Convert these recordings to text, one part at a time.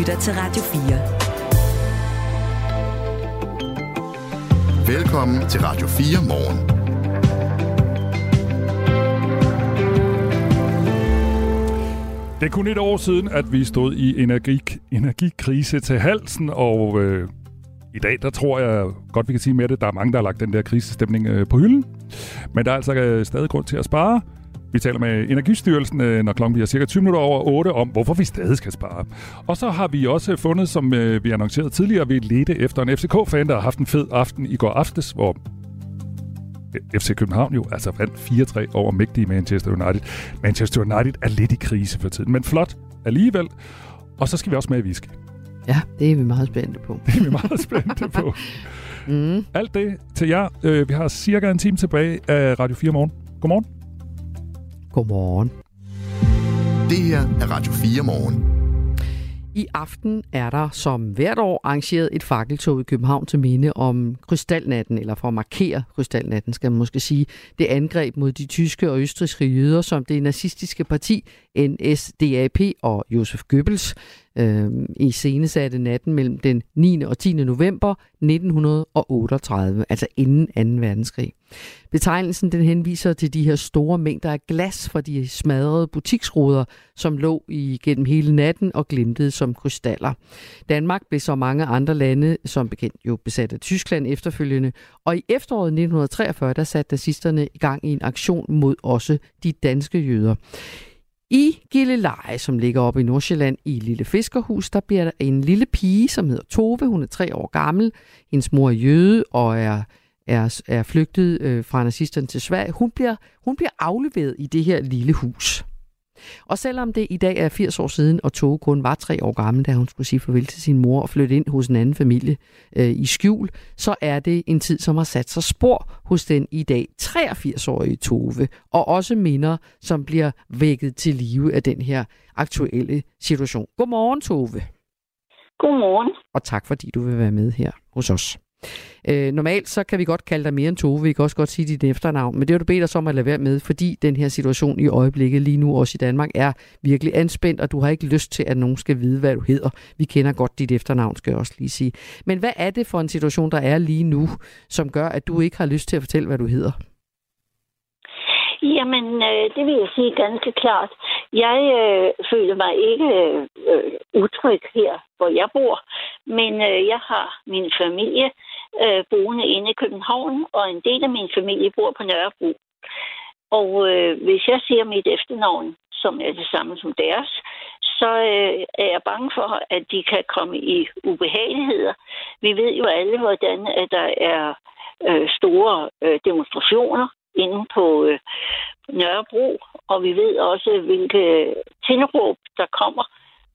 lytter til Radio 4. Velkommen til Radio 4 morgen. Det er kun et år siden, at vi stod i energi, energikrise til halsen, og øh, i dag, der tror jeg godt, vi kan sige med det, der er mange, der har lagt den der krisestemning øh, på hylden. Men der er altså øh, stadig grund til at spare. Vi taler med Energistyrelsen, øh, når klokken bliver cirka 20 minutter over 8, om hvorfor vi stadig skal spare. Og så har vi også fundet, som øh, vi annoncerede tidligere, vi ledte efter en FCK-fan, der har haft en fed aften i går aftes, hvor FC København jo altså vandt 4-3 over mægtige Manchester United. Manchester United er lidt i krise for tiden, men flot alligevel. Og så skal vi også med i whisky. Ja, det er vi meget spændte på. Det er vi meget spændte på. mm. Alt det til jer. Øh, vi har cirka en time tilbage af Radio 4 morgen. Godmorgen. Godmorgen. Det her er Radio 4 morgen. I aften er der som hvert år arrangeret et fakkeltog i København til minde om krystalnatten, eller for at markere krystalnatten, skal man måske sige, det angreb mod de tyske og østrigske jøder, som det nazistiske parti NSDAP og Josef Goebbels øh, i senesatte natten mellem den 9. og 10. november 1938, altså inden 2. verdenskrig. Betegnelsen den henviser til de her store mængder af glas fra de smadrede butiksruder, som lå igennem hele natten og glimtede som krystaller. Danmark blev så mange andre lande, som bekendt jo besat af Tyskland efterfølgende, og i efteråret 1943, der satte nazisterne i gang i en aktion mod også de danske jøder. I Gilleleje, som ligger oppe i Nordsjælland i et lille fiskerhus, der bliver der en lille pige, som hedder Tove. Hun er tre år gammel. Hendes mor er jøde og er, er, er flygtet øh, fra nazisterne til Sverige. Hun bliver, hun bliver afleveret i det her lille hus. Og selvom det i dag er 80 år siden, og Tove kun var tre år gammel, da hun skulle sige farvel til sin mor og flytte ind hos en anden familie øh, i skjul, så er det en tid, som har sat sig spor hos den i dag 83-årige Tove, og også minder, som bliver vækket til live af den her aktuelle situation. Godmorgen, Tove. Godmorgen. Og tak, fordi du vil være med her hos os. Øh, normalt så kan vi godt kalde dig mere end Tove, vi kan også godt sige dit efternavn, men det har du bedt os om at lade være med, fordi den her situation i øjeblikket lige nu også i Danmark er virkelig anspændt, og du har ikke lyst til, at nogen skal vide, hvad du hedder. Vi kender godt dit efternavn, skal jeg også lige sige. Men hvad er det for en situation, der er lige nu, som gør, at du ikke har lyst til at fortælle, hvad du hedder? Jamen, øh, det vil jeg sige ganske klart. Jeg øh, føler mig ikke øh, øh utryg her, hvor jeg bor, men øh, jeg har min familie øh, boende inde i København, og en del af min familie bor på Nørrebro. Og øh, hvis jeg siger mit efternavn, som er det samme som deres, så øh, er jeg bange for, at de kan komme i ubehageligheder. Vi ved jo alle, hvordan at der er øh, store øh, demonstrationer inde på øh, Nørrebro, og vi ved også, hvilke tilråb, der kommer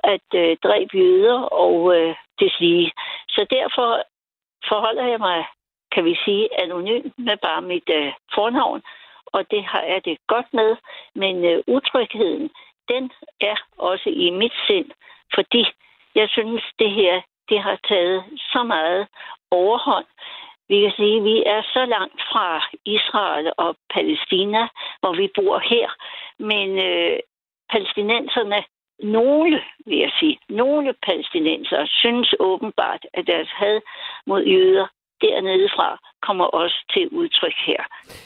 at øh, dræbe jøder og øh, sige. Så derfor forholder jeg mig, kan vi sige, anonym med bare mit øh, fornavn, og det har jeg det godt med. Men øh, utrygheden, den er også i mit sind, fordi jeg synes, det her det har taget så meget overhånd. Vi kan sige, at vi er så langt fra Israel og Palæstina, hvor vi bor her. Men øh, palæstinenserne nogle, vil jeg sige, nogle palæstinenser synes åbenbart, at deres had mod jøder dernede fra kommer også til udtryk her.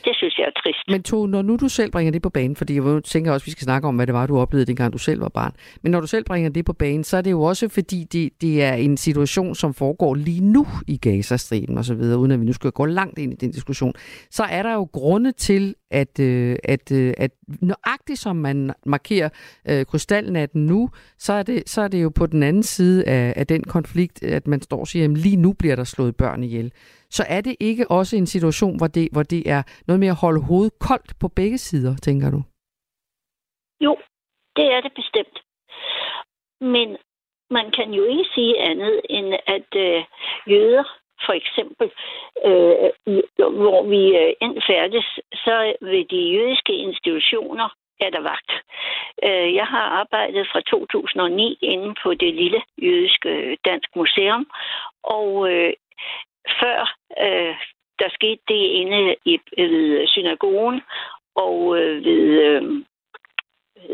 Det synes jeg er trist. Men to, når nu du selv bringer det på banen, fordi jeg tænker også, at vi skal snakke om, hvad det var, du oplevede, dengang du selv var barn. Men når du selv bringer det på banen, så er det jo også, fordi det, det er en situation, som foregår lige nu i Gazastriben og så videre, uden at vi nu skal gå langt ind i den diskussion. Så er der jo grunde til, at, øh, at, øh, at nøjagtigt som man markerer øh, krystalnatten nu, så er, det, så er det jo på den anden side af, af den konflikt, at man står og siger, at lige nu bliver der slået børn ihjel så er det ikke også en situation, hvor det, hvor det er noget med at holde hovedet koldt på begge sider, tænker du? Jo, det er det bestemt. Men man kan jo ikke sige andet, end at øh, jøder, for eksempel, øh, hvor vi øh, indfærdes, så ved de jødiske institutioner er der vagt. Øh, jeg har arbejdet fra 2009 inde på det lille jødiske øh, dansk museum, og øh, før øh, der skete det inde i, ved synagogen og øh, ved øh,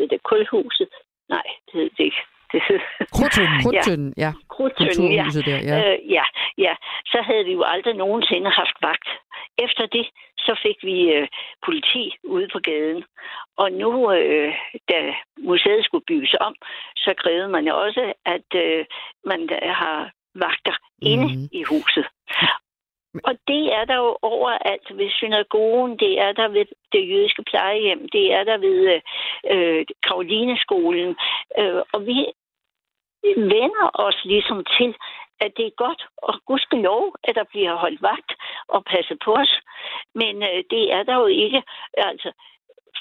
det kulhuset. Nej, det hed det ikke. Hed Krudtønden, Krudtønden, ja. Krudtønden, ja. Der, ja. Øh, ja. Ja, så havde vi jo aldrig nogensinde haft vagt. Efter det, så fik vi øh, politi ude på gaden. Og nu, øh, da museet skulle bygges om, så krævede man også, at øh, man har vagter mm. inde i huset. Og det er der jo overalt ved synagogen, det er der ved det jødiske plejehjem, det er der ved øh, Karolineskolen. Øh, og vi vender os ligesom til, at det er godt, og lov, at der bliver holdt vagt og passet på os. Men øh, det er der jo ikke. Altså,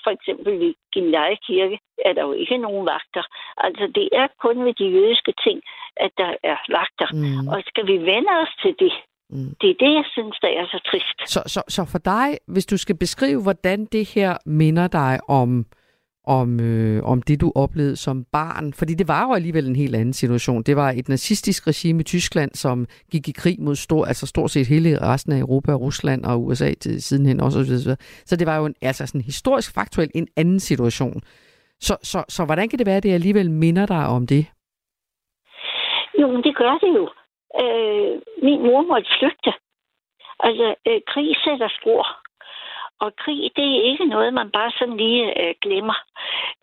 for eksempel i Gimleje Kirke er der jo ikke nogen vagter. Altså, det er kun ved de jødiske ting, at der er vagter. Mm. Og skal vi vende os til det? Mm. Det er det, jeg synes, der er så trist. Så, så, så for dig, hvis du skal beskrive, hvordan det her minder dig om om, øh, om det, du oplevede som barn. Fordi det var jo alligevel en helt anden situation. Det var et nazistisk regime i Tyskland, som gik i krig mod stor, altså stort set hele resten af Europa, Rusland og USA til sidenhen også. Og Så, så det var jo en, altså sådan historisk faktuelt en anden situation. Så, så, så hvordan kan det være, at det alligevel minder dig om det? Jo, men det gør det jo. Øh, min mor måtte flygte. Altså, øh, krig sætter spor. Og krig, det er ikke noget, man bare sådan lige øh, glemmer.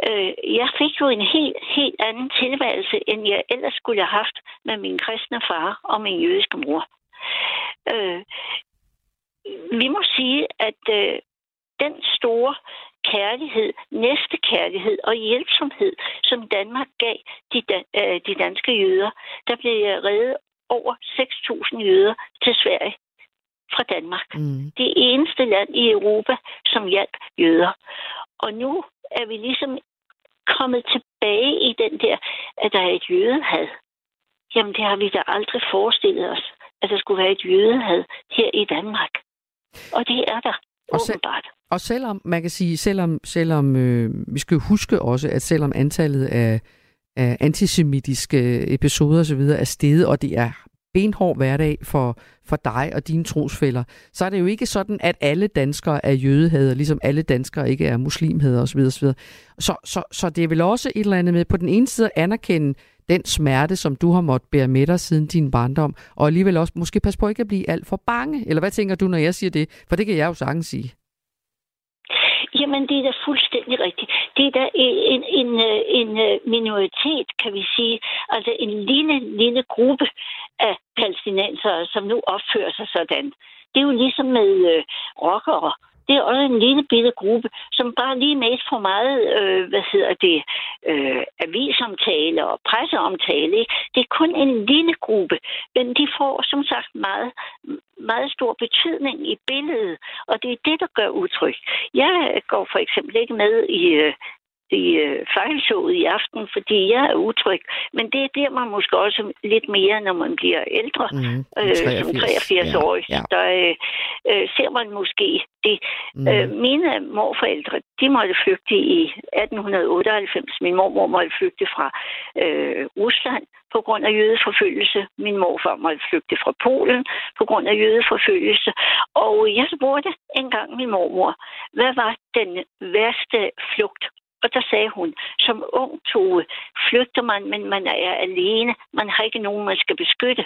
Øh, jeg fik jo en helt, helt anden tilværelse, end jeg ellers skulle have haft med min kristne far og min jødiske mor. Øh, vi må sige, at øh, den store kærlighed, næste kærlighed og hjælpsomhed, som Danmark gav de, øh, de danske jøder, der blev reddet over 6.000 jøder til Sverige fra Danmark. Mm. Det eneste land i Europa, som hjalp jøder. Og nu er vi ligesom kommet tilbage i den der, at der er et jødehad. Jamen, det har vi da aldrig forestillet os, at der skulle være et jødehad her i Danmark. Og det er der, og åbenbart. og selvom, man kan sige, selvom, selvom øh, vi skal huske også, at selvom antallet af, af antisemitiske episoder osv. er steget, og det er benhård hverdag for, for dig og dine trosfælder, så er det jo ikke sådan, at alle danskere er jødehader, ligesom alle danskere ikke er muslimhader osv. osv. Så, så, så det er vel også et eller andet med på den ene side at anerkende den smerte, som du har måttet bære med dig siden din barndom, og alligevel også måske passe på ikke at blive alt for bange. Eller hvad tænker du, når jeg siger det? For det kan jeg jo sagtens sige. Jamen, det er da fuldstændig rigtigt. Det er da en, en, en, øh, øh, minoritet, kan vi sige. Altså en lille, lille gruppe af palæstinensere, som nu opfører sig sådan. Det er jo ligesom med øh, rockere det er også en lille bitte gruppe, som bare lige mest for meget, øh, hvad hedder det, øh, avisomtale og presseomtale. Ikke? Det er kun en lille gruppe, men de får som sagt meget, meget stor betydning i billedet, og det er det, der gør udtryk. Jeg går for eksempel ikke med i, øh, i øh, fejlshowet i aften, fordi jeg er utryg. Men det bliver man måske også lidt mere, når man bliver ældre, mm, øh, som 83-årig. Ja, ja. Der øh, øh, ser man måske det. Mm. Øh, mine morforældre, de måtte flygte i 1898. Min mormor måtte flygte fra øh, Rusland på grund af jødeforfølgelse. Min morfar måtte flygte fra Polen på grund af jødeforfølgelse. Og jeg spurgte engang min mormor, hvad var den værste flugt og der sagde hun, som ung tog flygter man, men man er alene. Man har ikke nogen, man skal beskytte.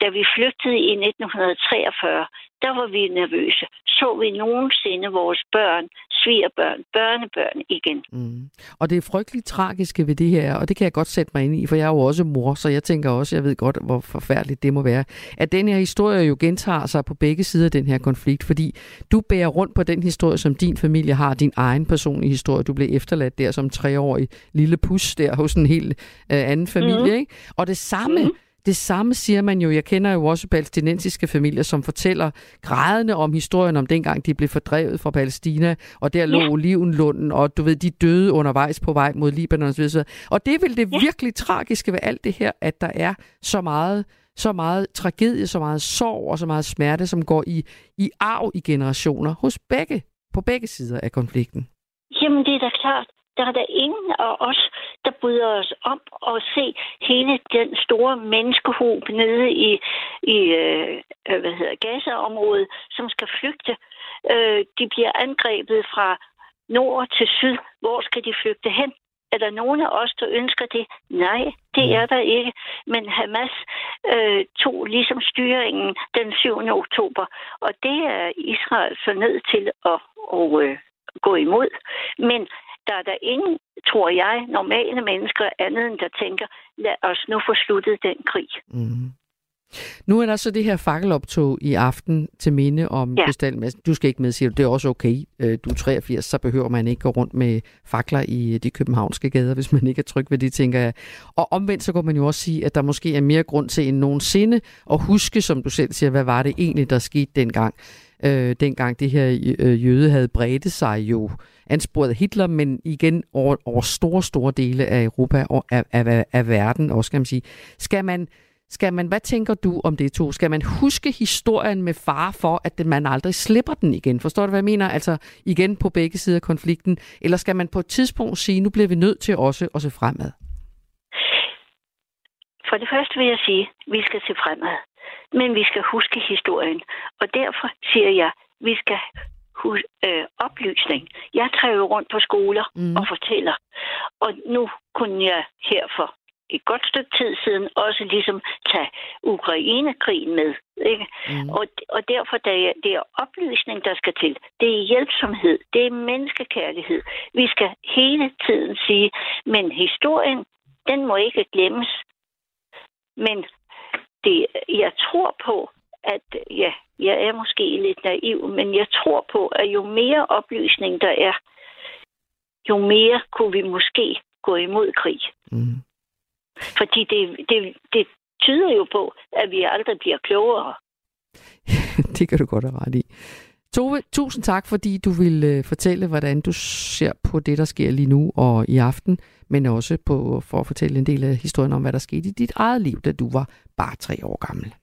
Da vi flygtede i 1943, der var vi nervøse. Så vi nogensinde vores børn, svigerbørn, børnebørn igen. Mm. Og det er frygteligt tragiske ved det her, og det kan jeg godt sætte mig ind i, for jeg er jo også mor, så jeg tænker også, jeg ved godt, hvor forfærdeligt det må være, at den her historie jo gentager sig på begge sider af den her konflikt, fordi du bærer rundt på den historie, som din familie har, din egen personlige historie. Du blev efterladt der som treårig lille pus der hos en helt øh, anden familie, mm. ikke? Og det samme... Mm det samme siger man jo. Jeg kender jo også palæstinensiske familier, som fortæller grædende om historien om dengang, de blev fordrevet fra Palæstina, og der lå ja. olivenlunden, og du ved, de døde undervejs på vej mod Libanon osv. Og det er vel det ja. virkelig tragiske ved alt det her, at der er så meget så meget tragedie, så meget sorg og så meget smerte, som går i, i arv i generationer hos begge, på begge sider af konflikten. Jamen, det er da klart der er der ingen af os, der bryder os om at se hele den store menneskehob nede i, i øh, hvad hedder, Gaza-området, som skal flygte. Øh, de bliver angrebet fra nord til syd. Hvor skal de flygte hen? Er der nogen af os, der ønsker det? Nej, Det er der ikke. Men Hamas øh, tog ligesom styringen den 7. oktober, og det er Israel så ned til at og, øh, gå imod. Men der er der ingen, tror jeg, normale mennesker andet end der tænker, lad os nu få sluttet den krig. Mm. Nu er der så det her fakkeloptog i aften til minde om ja. Krystalmassen. Du skal ikke med, siger du. Det er også okay. Øh, du er 83, så behøver man ikke gå rundt med fakler i de københavnske gader, hvis man ikke er tryg ved det, tænker jeg. Og omvendt så kan man jo også sige, at der måske er mere grund til end nogensinde at huske, som du selv siger, hvad var det egentlig, der skete dengang. Øh, dengang det her øh, jøde havde bredt sig jo ansporet Hitler, men igen over, over store, store dele af Europa og af, af, af verden også, kan man sige. Skal man skal man, hvad tænker du om det to? Skal man huske historien med far for, at man aldrig slipper den igen? Forstår du, hvad jeg mener? Altså igen på begge sider af konflikten. Eller skal man på et tidspunkt sige, nu bliver vi nødt til også at se fremad? For det første vil jeg sige, at vi skal se fremad. Men vi skal huske historien. Og derfor siger jeg, at vi skal huske øh, oplysning. Jeg træver rundt på skoler mm. og fortæller. Og nu kunne jeg her for et godt stykke tid siden også ligesom tage Ukraine-krigen med. Ikke? Mm. Og, og derfor der er det er oplysning, der skal til. Det er hjælpsomhed. Det er menneskekærlighed. Vi skal hele tiden sige, men historien, den må ikke glemmes. Men det, jeg tror på, at ja, jeg er måske lidt naiv, men jeg tror på, at jo mere oplysning der er, jo mere kunne vi måske gå imod krig. Mm. Fordi det, det, det tyder jo på, at vi aldrig bliver klogere. det kan du godt have ret i. Tove, tusind tak, fordi du vil øh, fortælle, hvordan du ser på det, der sker lige nu og i aften, men også på, for at fortælle en del af historien om, hvad der skete i dit eget liv, da du var bare tre år gammel.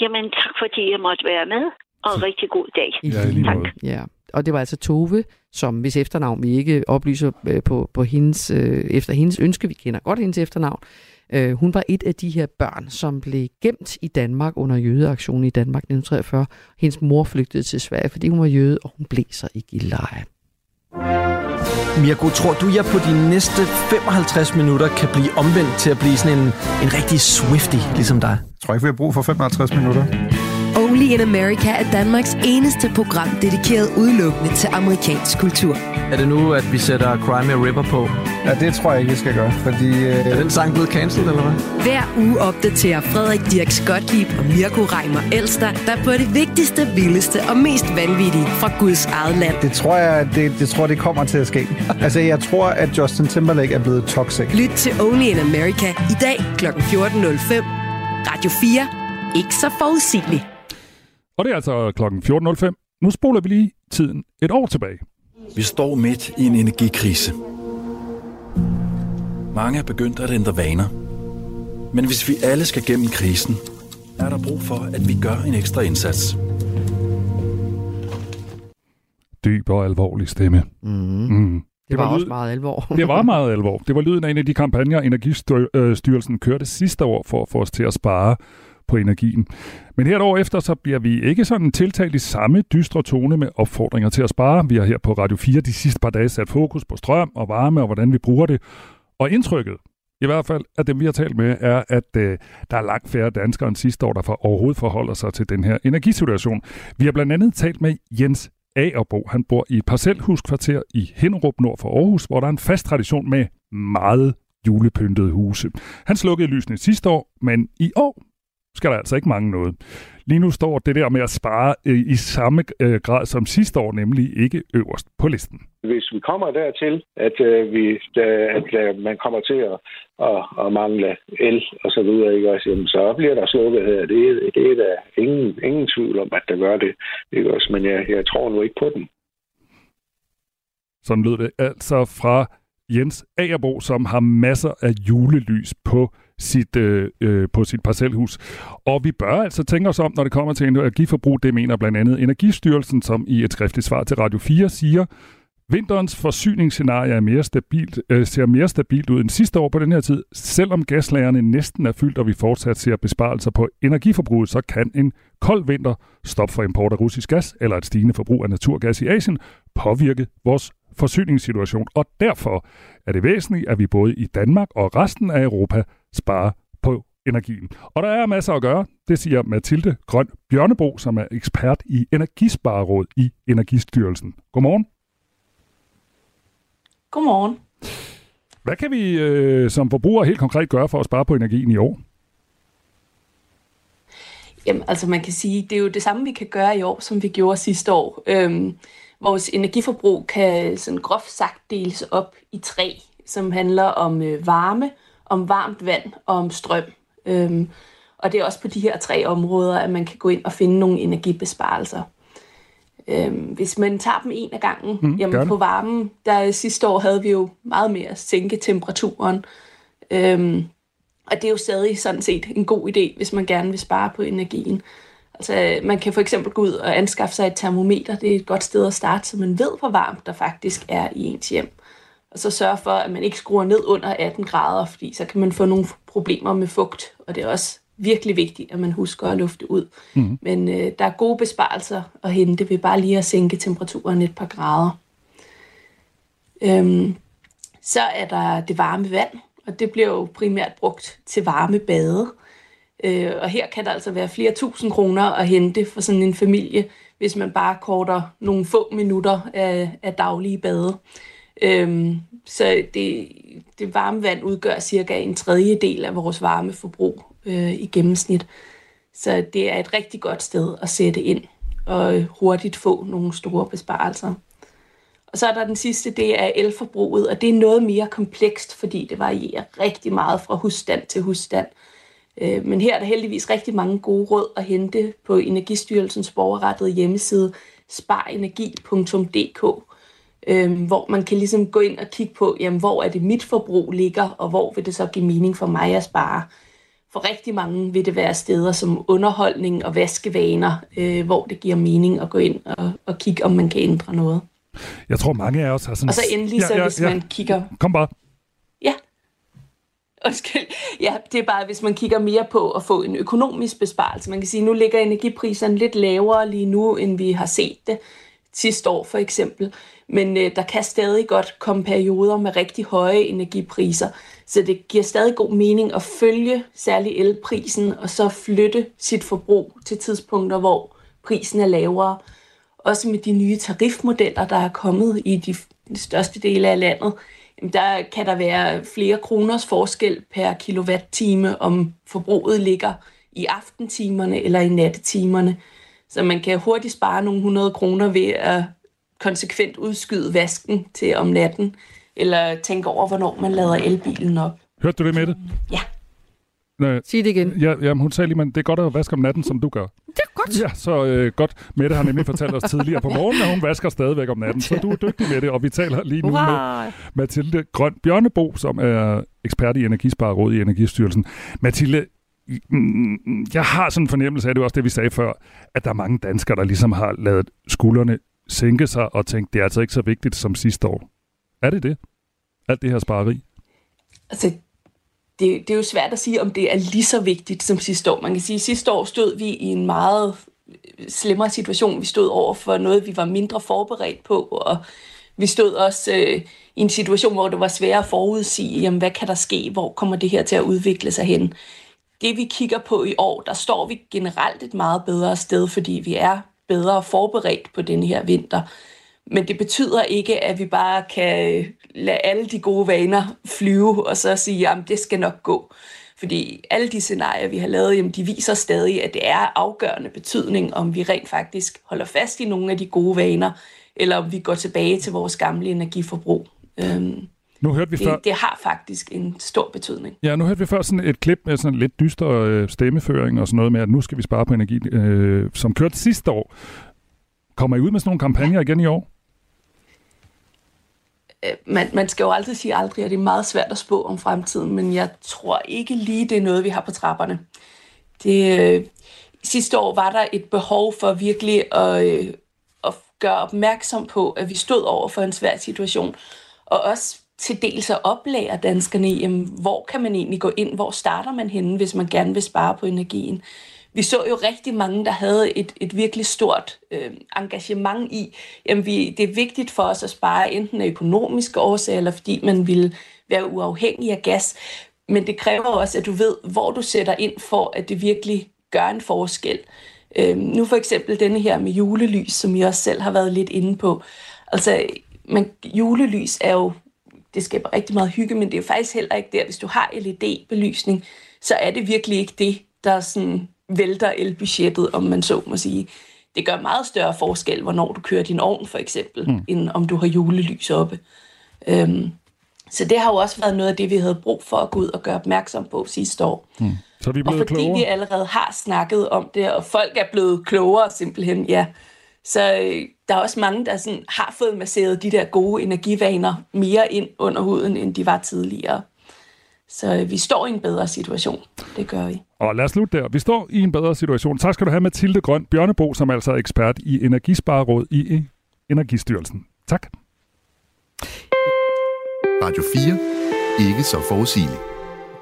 Jamen, tak fordi jeg måtte være med, og en rigtig god dag. Ja, lige tak. Ja, og det var altså Tove, som hvis efternavn vi ikke oplyser øh, på, på hendes, øh, efter hendes ønske, vi kender godt hendes efternavn, Øh, hun var et af de her børn, som blev gemt i Danmark under jødeaktionen i Danmark 1943. Hendes mor flygtede til Sverige, fordi hun var jøde, og hun blev så i Gilleleje. Mirko, tror du, jeg på de næste 55 minutter kan blive omvendt til at blive sådan en, en rigtig swifty, ligesom dig? Jeg tror ikke, vi har brug for 55 minutter. Only in America er Danmarks eneste program dedikeret udelukkende til amerikansk kultur. Er det nu, at vi sætter Crime River på? Ja, det tror jeg ikke, vi skal gøre, fordi... Øh... Er den sang blevet cancelled, eller hvad? Hver uge opdaterer Frederik Dirk Gottlieb og Mirko Reimer Elster, der på det vigtigste, vildeste og mest vanvittige fra Guds eget land. Det tror jeg, det, det tror det kommer til at ske. altså, jeg tror, at Justin Timberlake er blevet toxic. Lyt til Only in America i dag kl. 14.05. Radio 4. Ikke så forudsigeligt. Og det er altså klokken 14.05. Nu spoler vi lige tiden et år tilbage. Vi står midt i en energikrise. Mange er begyndt at ændre vaner. Men hvis vi alle skal gennem krisen, er der brug for, at vi gør en ekstra indsats. Dyb og alvorlig stemme. Mm. Mm. Det, det var, var også meget alvor. det var meget alvor. Det var lyden af en af de kampagner, Energistyrelsen kørte sidste år for at få os til at spare på energien. Men her et år efter, så bliver vi ikke sådan tiltalt i samme dystre tone med opfordringer til at spare. Vi har her på Radio 4 de sidste par dage sat fokus på strøm og varme og hvordan vi bruger det. Og indtrykket, i hvert fald af dem, vi har talt med, er, at øh, der er langt færre danskere end sidste år, der for overhovedet forholder sig til den her energisituation. Vi har blandt andet talt med Jens Agerbo. Han bor i et parcelhuskvarter i Hinderup nord for Aarhus, hvor der er en fast tradition med meget julepyntede huse. Han slukkede lysene sidste år, men i år skal der altså ikke mange noget. Lige nu står det der med at spare øh, i samme øh, grad som sidste år, nemlig ikke øverst på listen. Hvis vi kommer dertil, at, øh, vi, at øh, man kommer til at, at, at mangle el og så videre, ikke også, jamen, så bliver der slukket her. Det, det er der ingen, ingen tvivl om, at der gør det. Ikke også? Men jeg, jeg tror nu ikke på den. Sådan lød det altså fra Jens Agerbo, som har masser af julelys på sit, øh, øh, på sit parcelhus. Og vi bør altså tænke os om, når det kommer til energiforbrug. Det mener blandt andet Energistyrelsen, som i et skriftligt svar til Radio 4 siger, Vinterens forsyningsscenarie er mere stabilt, øh, ser mere stabilt ud end sidste år på den her tid. Selvom gaslagerne næsten er fyldt, og vi fortsat ser besparelser på energiforbruget, så kan en kold vinter, stop for import af russisk gas eller et stigende forbrug af naturgas i Asien påvirke vores forsyningssituation. Og derfor er det væsentligt, at vi både i Danmark og resten af Europa spare på energien. Og der er masser at gøre, det siger Mathilde Grøn Bjørnebo, som er ekspert i Energispareråd i Energistyrelsen. Godmorgen. Godmorgen. Hvad kan vi øh, som forbrugere helt konkret gøre for at spare på energien i år? Jamen, altså man kan sige, det er jo det samme, vi kan gøre i år, som vi gjorde sidste år. Øhm, vores energiforbrug kan sådan groft sagt deles op i tre, som handler om øh, varme, om varmt vand og om strøm. Øhm, og det er også på de her tre områder, at man kan gå ind og finde nogle energibesparelser. Øhm, hvis man tager dem en af gangen, mm, jamen på varmen, der sidste år havde vi jo meget mere at sænke temperaturen. Øhm, og det er jo stadig sådan set en god idé, hvis man gerne vil spare på energien. Altså, man kan for eksempel gå ud og anskaffe sig et termometer. Det er et godt sted at starte, så man ved, hvor varmt der faktisk er i ens hjem. Og så sørge for, at man ikke skruer ned under 18 grader, fordi så kan man få nogle problemer med fugt. Og det er også virkelig vigtigt, at man husker at lufte ud. Mm. Men øh, der er gode besparelser at hente ved bare lige at sænke temperaturen et par grader. Øhm, så er der det varme vand, og det bliver jo primært brugt til varme bade. Øh, og her kan der altså være flere tusind kroner at hente for sådan en familie, hvis man bare korter nogle få minutter af, af daglige bade. Øhm, så det, det varme vand udgør cirka en tredjedel af vores varmeforbrug øh, i gennemsnit. Så det er et rigtig godt sted at sætte ind og hurtigt få nogle store besparelser. Og så er der den sidste, det er elforbruget, og det er noget mere komplekst, fordi det varierer rigtig meget fra husstand til husstand. Øh, men her er der heldigvis rigtig mange gode råd at hente på Energistyrelsens borgerrettede hjemmeside sparenergi.dk, øh, hvor man kan ligesom gå ind og kigge på, jamen, hvor er det mit forbrug ligger, og hvor vil det så give mening for mig at spare. For rigtig mange vil det være steder som underholdning og vaskevaner, øh, hvor det giver mening at gå ind og, og kigge, om man kan ændre noget. Jeg tror, mange af os har sådan... Og så endelig, ja, så ja, hvis ja. man kigger... Kom bare. Ja. Undskyld. Ja, det er bare, hvis man kigger mere på at få en økonomisk besparelse. Man kan sige, at nu ligger energipriserne lidt lavere lige nu, end vi har set det sidste år for eksempel. Men øh, der kan stadig godt komme perioder med rigtig høje energipriser. Så det giver stadig god mening at følge særlig elprisen, og så flytte sit forbrug til tidspunkter, hvor prisen er lavere. Også med de nye tarifmodeller, der er kommet i de, største dele af landet, der kan der være flere kroners forskel per kilowatt-time, om forbruget ligger i aftentimerne eller i nattetimerne. Så man kan hurtigt spare nogle hundrede kroner ved at konsekvent udskyde vasken til om natten, eller tænke over, hvornår man lader elbilen op. Hørte du det med det? Ja. Nej, Sig det igen. Ja, jamen, hun sagde lige, at det er godt at vaske om natten, som du gør. Det er godt. Ja, så øh, godt. Mette har nemlig fortalt os tidligere på morgenen, at hun vasker stadigvæk om natten. Så du er dygtig med det, og vi taler lige nu Hurra! med Mathilde Grøn Bjørnebo, som er ekspert i Energispareråd i Energistyrelsen. Mathilde, Mm, mm, mm, jeg har sådan en fornemmelse af, det var også det, vi sagde før, at der er mange danskere, der ligesom har lavet skuldrene sænke sig og tænkt, det er altså ikke så vigtigt som sidste år. Er det det? Alt det her spareri? Altså, det, det er jo svært at sige, om det er lige så vigtigt som sidste år. Man kan sige, at sidste år stod vi i en meget øh, slemmere situation. Vi stod over for noget, vi var mindre forberedt på, og vi stod også øh, i en situation, hvor det var svært at forudsige, jamen, hvad kan der ske, hvor kommer det her til at udvikle sig hen. Det vi kigger på i år, der står vi generelt et meget bedre sted, fordi vi er bedre forberedt på den her vinter. Men det betyder ikke, at vi bare kan øh, lade alle de gode vaner flyve, og så sige, at det skal nok gå. Fordi alle de scenarier, vi har lavet, jamen, de viser stadig, at det er afgørende betydning, om vi rent faktisk holder fast i nogle af de gode vaner, eller om vi går tilbage til vores gamle energiforbrug. Øhm, nu hørte vi det, før... det har faktisk en stor betydning. Ja, nu hørte vi før sådan et klip med sådan lidt dyster øh, stemmeføring og sådan noget med, at nu skal vi spare på energi, øh, som kørte sidste år. Kommer I ud med sådan nogle kampagner igen i år? Øh, man, man skal jo aldrig sige aldrig, at det er meget svært at spå om fremtiden, men jeg tror ikke lige, det er noget, vi har på trapperne. Det, øh, sidste år var der et behov for virkelig at, øh, at gøre opmærksom på, at vi stod over for en svær situation, og også til dels at oplære danskerne i, hvor kan man egentlig gå ind, hvor starter man henne, hvis man gerne vil spare på energien. Vi så jo rigtig mange, der havde et, et virkelig stort øh, engagement i, jamen vi, det er vigtigt for os at spare enten af økonomiske årsager, eller fordi man vil være uafhængig af gas. men det kræver også, at du ved, hvor du sætter ind for, at det virkelig gør en forskel. Øh, nu for eksempel denne her med julelys, som jeg også selv har været lidt inde på. Altså, man, julelys er jo, det skaber rigtig meget hygge, men det er faktisk heller ikke der. Hvis du har LED-belysning, så er det virkelig ikke det, der sådan vælter elbudgettet, om man så må sige. Det gør meget større forskel, hvornår du kører din ovn, for eksempel, mm. end om du har julelys oppe. Øhm, så det har jo også været noget af det, vi havde brug for at gå ud og gøre opmærksom på sidste år. Mm. Så er vi og blevet fordi klogere. vi allerede har snakket om det, og folk er blevet klogere simpelthen, ja. Så øh, der er også mange, der sådan, har fået masseret de der gode energivaner mere ind under huden, end de var tidligere. Så øh, vi står i en bedre situation. Det gør vi. Og lad os slutte der. Vi står i en bedre situation. Tak skal du have, Mathilde Grøn Bjørnebo, som altså er ekspert i Energispareråd i Energistyrelsen. Tak. Radio 4. Ikke så forudsigeligt.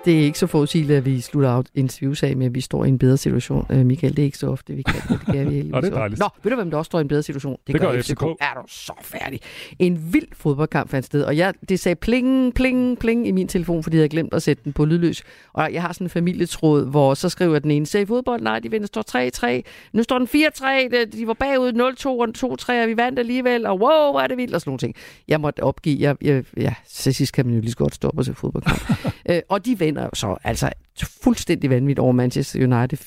Det er ikke så forudsigeligt, at vi slutter af interviews af med, at vi står i en bedre situation. Uh, Michael, det er ikke så ofte, vi kan det. Det kan vi Og det er dejligt. Nå, ved du, hvem der også står i en bedre situation? Det gør FCK. FCK. Er du så færdig? En vild fodboldkamp fandt sted, og jeg, det sagde pling, pling, pling i min telefon, fordi jeg havde glemt at sætte den på lydløs. Og jeg har sådan en familietråd, hvor så skriver den ene, se fodbold, nej, de vinder, står 3-3. Nu står den 4-3, de- var bagud 0-2 og 2-3, og vi vandt alligevel, og wow, hvor er det vildt, og sådan nogle ting. Jeg måtte opgive, jeg, jeg, ja, sidst kan man jo lige så godt stoppe og se fodboldkamp. øh, og de vinder så, altså fuldstændig vanvittigt over Manchester United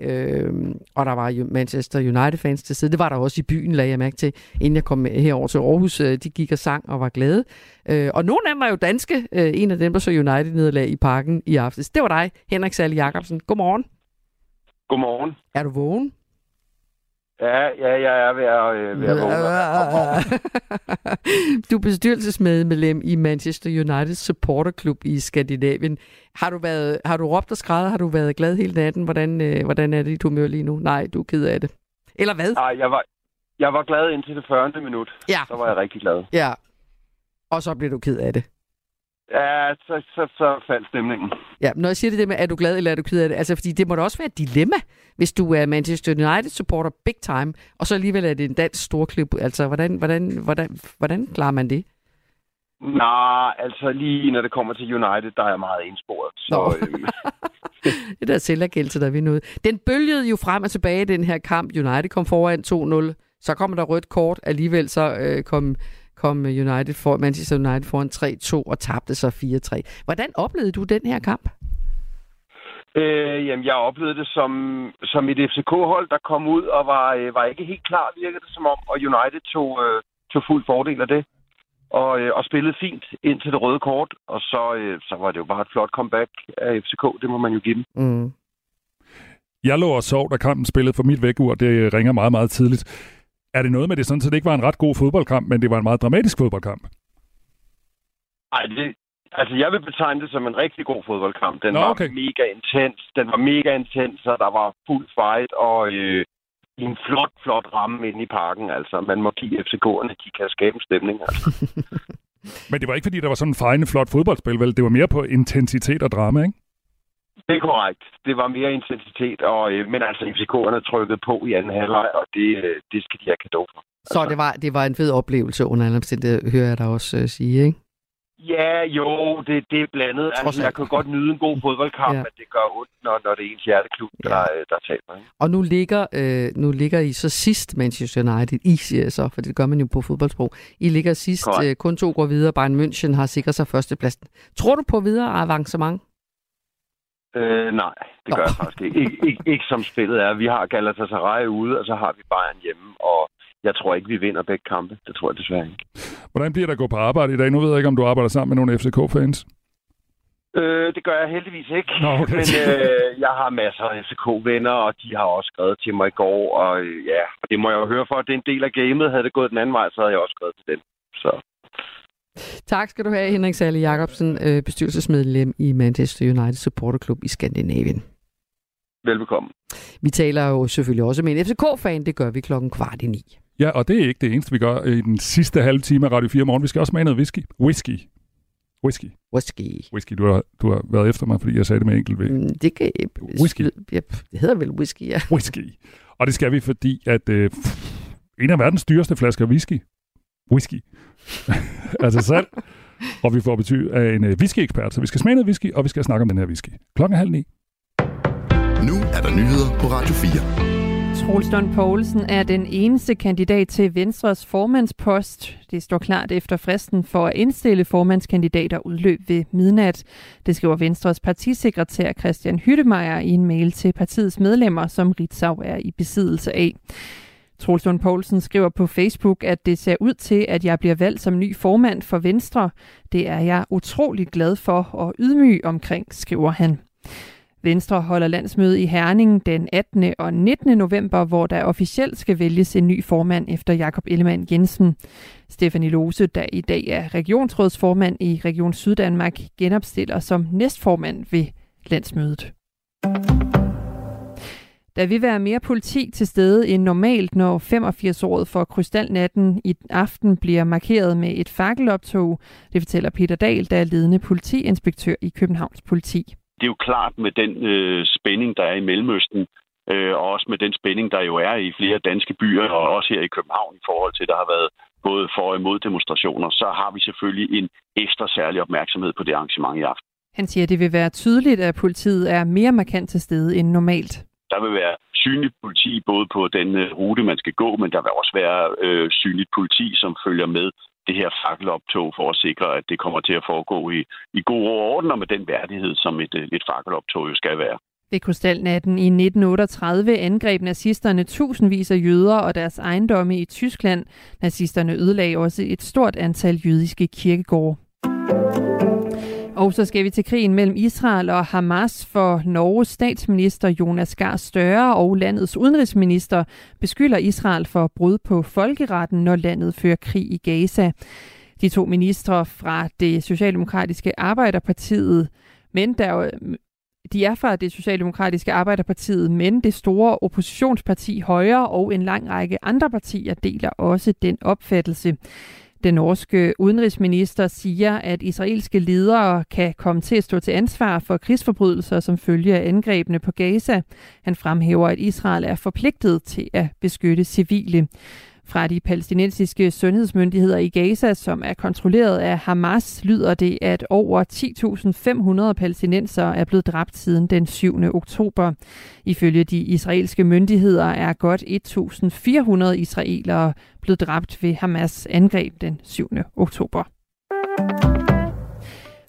4-3. Øh, og der var jo Manchester United-fans til side. Det var der også i byen, lagde jeg mærke til, inden jeg kom herover til Aarhus. Øh, De gik og sang og var glade. Øh, og nogle af dem var jo danske. Øh, en af dem, der så United-nederlag i parken i aftes. Det var dig, Henrik Sally Jacobsen. Godmorgen. Godmorgen. Er du vågen? Ja, ja, jeg er ved at, øh, ved at vågne. du er bestyrelsesmedlem i Manchester United Supporterklub i Skandinavien. Har du, været, har du råbt og skrevet? Har du været glad hele natten? Hvordan, øh, hvordan er det i dit humør lige nu? Nej, du er ked af det. Eller hvad? Nej, jeg var, jeg var glad indtil det 40. minut. Ja. Så var jeg rigtig glad. Ja. Og så blev du ked af det. Ja, så, så, så faldt stemningen. Ja, når jeg siger det der med, er du glad eller er du ked af det? Altså, fordi det må da også være et dilemma, hvis du er Manchester United supporter big time, og så alligevel er det en dansk storklub. Altså, hvordan, hvordan, hvordan, hvordan klarer man det? Nej, altså lige når det kommer til United, der er jeg meget ensporet. Så, Nå. øhm, Det der selvergældelse, der er ved noget. Den bølgede jo frem og tilbage, den her kamp. United kom foran 2-0. Så kommer der rødt kort. Alligevel så øh, kom, kom United for, Manchester United foran 3-2 og tabte så 4-3. Hvordan oplevede du den her kamp? øh, jamen, jeg oplevede det som, som et FCK-hold, der kom ud og var, øh, var ikke helt klar, virkede det som om. Og United tog, øh, tog fuld fordel af det. Og, øh, og spillede fint ind til det røde kort. Og så, øh, så var det jo bare et flot comeback af FCK. Det må man jo give dem. Mm. Jeg lå og sov, da kampen spillede for mit vækkeur. Det ringer meget, meget tidligt. Er det noget med det sådan, så det ikke var en ret god fodboldkamp, men det var en meget dramatisk fodboldkamp? Ej, det, altså jeg vil betegne det som en rigtig god fodboldkamp. Den Nå, var okay. mega intens. Den var mega intens, og der var fuld fight, og øh, en flot, flot ramme inde i parken. Altså, man må give FCK'erne, de kan skabe en stemning. Altså. Men det var ikke, fordi der var sådan en fejende flot fodboldspil, vel? Det var mere på intensitet og drama, ikke? Det er korrekt. Det var mere intensitet, og, øh, men altså FCK'erne trykkede på i anden halvleg, og det, øh, det skal de have kado for. Så det var, det var en fed oplevelse under alle omstændigheder, hører jeg dig også uh, sige, ikke? Ja, jo, det, det er blandet. Altså, jeg kan godt nyde en god fodboldkamp, Ja. men det gør ondt, når, når det er ens hjerteklub, Ja. der, øh, der taber. Ikke? Og nu ligger, øh, nu ligger I så sidst Manchester United, I siger så, for det gør man jo på fodboldsprog. I ligger sidst, øh, kun to går videre, Bayern München har sikret sig førstepladsen. Tror du på videre avancement? Øh, nej, det gør jeg faktisk ikke. Ik- ikke. Ikke som spillet er. Vi har Galatasaray ude, og så har vi Bayern hjemme, og jeg tror ikke, vi vinder begge kampe. Det tror jeg desværre ikke. Hvordan bliver der at gå på arbejde i dag? Nu ved jeg ikke, om du arbejder sammen med nogle FCK-fans. Øh, det gør jeg heldigvis ikke. Nå, okay. Men øh, jeg har masser af FCK-venner, og de har også skrevet til mig i går. Og øh, ja, og det må jeg jo høre for, at det er en del af gamet. Havde det gået den anden vej, så havde jeg også skrevet til den. Så Tak skal du have, Henrik Sally Jacobsen, øh, bestyrelsesmedlem i Manchester United Supporterklub i Skandinavien. velbekomme. Vi taler jo selvfølgelig også med en FCK-fan, det gør vi klokken kvart i ni. Ja, og det er ikke det eneste, vi gør i den sidste halve time af Radio 4 morgen. Vi skal også med noget whisky. Whisky. Whisky. Whisky. Whisky. Du har, du har været efter mig, fordi jeg sagde det med enkelt V. Mm, Det, kan, Whisky. Ja, det hedder vel whisky, ja. Whisky. Og det skal vi, fordi at øh, en af verdens dyreste flasker whisky, whisky, altså salg, Og vi får betyg af en uh, whisky-ekspert, så vi skal smage noget whisky, og vi skal snakke om den her whisky. Klokken er halv ni. Nu er der nyheder på Radio 4. Troels Lund Poulsen er den eneste kandidat til Venstres formandspost. Det står klart efter fristen for at indstille formandskandidater udløb ved midnat. Det skriver Venstres partisekretær Christian Hyttemeier i en mail til partiets medlemmer, som Ritzau er i besiddelse af. Troels Lund Poulsen skriver på Facebook, at det ser ud til, at jeg bliver valgt som ny formand for Venstre. Det er jeg utrolig glad for og ydmyg omkring, skriver han. Venstre holder landsmøde i Herning den 18. og 19. november, hvor der officielt skal vælges en ny formand efter Jakob Ellemann Jensen. Stefanie Lose, der i dag er regionsrådsformand i Region Syddanmark, genopstiller som næstformand ved landsmødet. Der vil være mere politi til stede end normalt, når 85-året for Krystalnatten i aften bliver markeret med et fakkeloptog. Det fortæller Peter Dahl, der er ledende politiinspektør i Københavns politi det er jo klart med den øh, spænding, der er i Mellemøsten, øh, og også med den spænding, der jo er i flere danske byer, og også her i København i forhold til, der har været både for og imod demonstrationer, så har vi selvfølgelig en ekstra særlig opmærksomhed på det arrangement i aften. Han siger, at det vil være tydeligt, at politiet er mere markant til stede end normalt. Der vil være synligt politi både på den øh, rute, man skal gå, men der vil også være øh, synligt politi, som følger med det her fakkeloptog for at sikre, at det kommer til at foregå i, i god ro og orden og med den værdighed, som et, øh, et fakkeloptog jo skal være. Ved Krystalnatten i 1938 angreb nazisterne tusindvis af jøder og deres ejendomme i Tyskland. Nazisterne ødelagde også et stort antal jødiske kirkegårde. Og så skal vi til krigen mellem Israel og Hamas, for Norges statsminister Jonas Gahr Støre og landets udenrigsminister beskylder Israel for brud på folkeretten, når landet fører krig i Gaza. De to ministre fra det Socialdemokratiske Arbejderpartiet, men der de er fra det Socialdemokratiske Arbejderpartiet, men det store oppositionsparti Højre og en lang række andre partier deler også den opfattelse. Den norske udenrigsminister siger, at israelske ledere kan komme til at stå til ansvar for krigsforbrydelser som følge af angrebene på Gaza. Han fremhæver, at Israel er forpligtet til at beskytte civile. Fra de palæstinensiske sundhedsmyndigheder i Gaza, som er kontrolleret af Hamas, lyder det, at over 10.500 palæstinenser er blevet dræbt siden den 7. oktober. Ifølge de israelske myndigheder er godt 1.400 israelere blevet dræbt ved Hamas angreb den 7. oktober.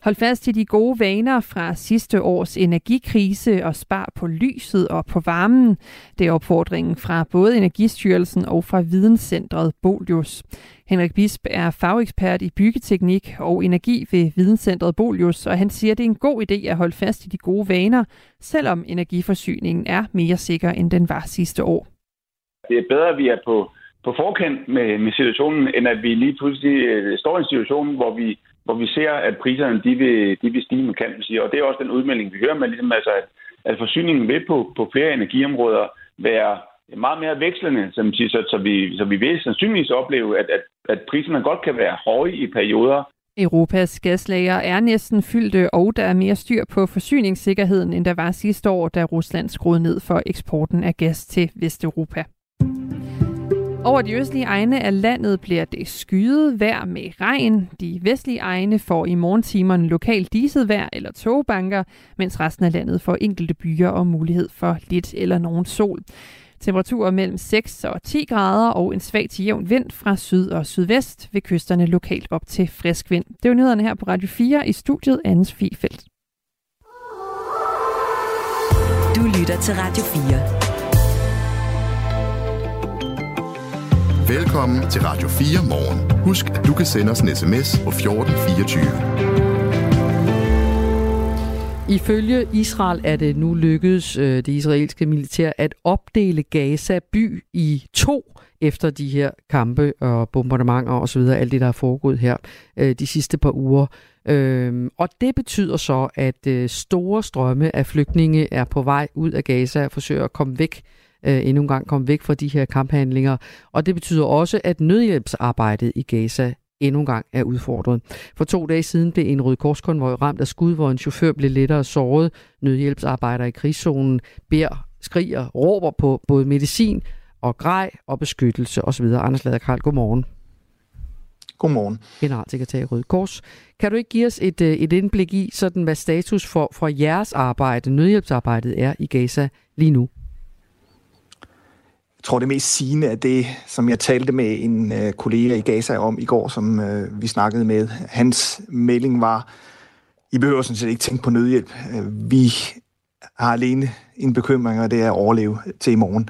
Hold fast i de gode vaner fra sidste års energikrise og spar på lyset og på varmen. Det er opfordringen fra både Energistyrelsen og fra Videnscentret Bolius. Henrik Bisp er fagekspert i byggeteknik og energi ved Videnscentret Bolius, og han siger, at det er en god idé at holde fast i de gode vaner, selvom energiforsyningen er mere sikker, end den var sidste år. Det er bedre, at vi er på, på forkant med, med situationen, end at vi lige pludselig øh, står i en situation, hvor vi hvor vi ser, at priserne de vil, de vil stige kan man sige. Og det er også den udmelding, vi hører, med, ligesom altså, at, at forsyningen vil på, på flere energiområder være meget mere vekslende, som siger, så, så, vi, så vi vil sandsynligvis opleve, at, at, at priserne godt kan være høje i perioder. Europas gaslager er næsten fyldte, og der er mere styr på forsyningssikkerheden, end der var sidste år, da Rusland skruede ned for eksporten af gas til Vesteuropa. Over de østlige egne af landet bliver det skyet vejr med regn. De vestlige egne får i morgentimerne lokalt diset vejr eller togbanker, mens resten af landet får enkelte byer og mulighed for lidt eller nogen sol. Temperaturer mellem 6 og 10 grader og en svag til jævn vind fra syd og sydvest ved kysterne lokalt op til frisk vind. Det er nyhederne her på Radio 4 i studiet Anders Fifeldt. Du lytter til Radio 4. Velkommen til Radio 4 morgen. Husk, at du kan sende os en sms på 1424. Ifølge Israel er det nu lykkedes øh, det israelske militær at opdele Gaza by i to efter de her kampe og bombardementer osv., alt det, der er foregået her øh, de sidste par uger. Øh, og det betyder så, at øh, store strømme af flygtninge er på vej ud af Gaza og forsøger at komme væk øh, endnu en gang komme væk fra de her kamphandlinger. Og det betyder også, at nødhjælpsarbejdet i Gaza endnu en gang er udfordret. For to dage siden blev en rød korskonvoj ramt af skud, hvor en chauffør blev lettere såret. Nødhjælpsarbejdere i krigszonen beder, skriger, råber på både medicin og grej og beskyttelse osv. Anders Lader Karl, godmorgen. Godmorgen. Generalsekretær i Røde Kors. Kan du ikke give os et, øh, et indblik i, sådan, hvad status for, for jeres arbejde, nødhjælpsarbejdet er i Gaza lige nu? Jeg tror, det mest sigende er det, som jeg talte med en øh, kollega i Gaza om i går, som øh, vi snakkede med. Hans melding var, I behøver sådan set ikke tænke på nødhjælp. Øh, vi har alene en bekymring, og det er at overleve til i morgen.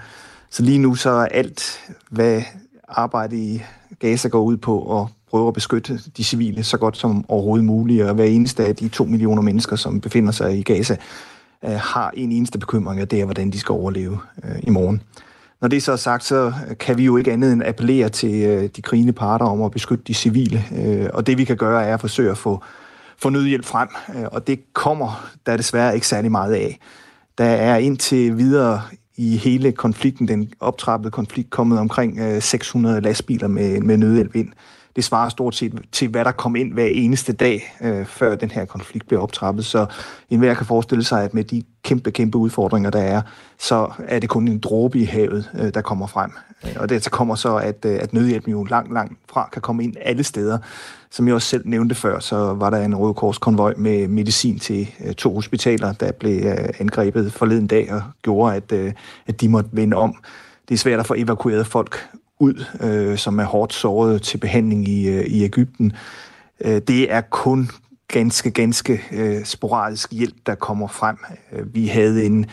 Så lige nu så er alt, hvad arbejde i Gaza går ud på at prøve at beskytte de civile så godt som overhovedet muligt, og hver eneste af de to millioner mennesker, som befinder sig i Gaza, øh, har en eneste bekymring, og det er, hvordan de skal overleve øh, i morgen. Når det så er sagt, så kan vi jo ikke andet end appellere til øh, de krigende parter om at beskytte de civile, øh, og det vi kan gøre er at forsøge at få, få nødhjælp frem, øh, og det kommer der desværre ikke særlig meget af. Der er indtil videre i hele konflikten, den optrappede konflikt, kommet omkring 600 lastbiler med, med nødhjælp ind det svarer stort set til, hvad der kom ind hver eneste dag, øh, før den her konflikt blev optrappet. Så enhver kan forestille sig, at med de kæmpe, kæmpe udfordringer, der er, så er det kun en dråbe i havet, øh, der kommer frem. Øh, og det så kommer så, at, øh, at nødhjælpen jo langt, langt fra kan komme ind alle steder. Som jeg også selv nævnte før, så var der en Røde Kors konvoj med medicin til øh, to hospitaler, der blev øh, angrebet forleden dag og gjorde, at, øh, at de måtte vende om. Det er svært at få evakueret folk ud, øh, som er hårdt såret til behandling i, øh, i Ægypten. Øh, det er kun ganske, ganske øh, sporadisk hjælp, der kommer frem. Øh, vi havde en,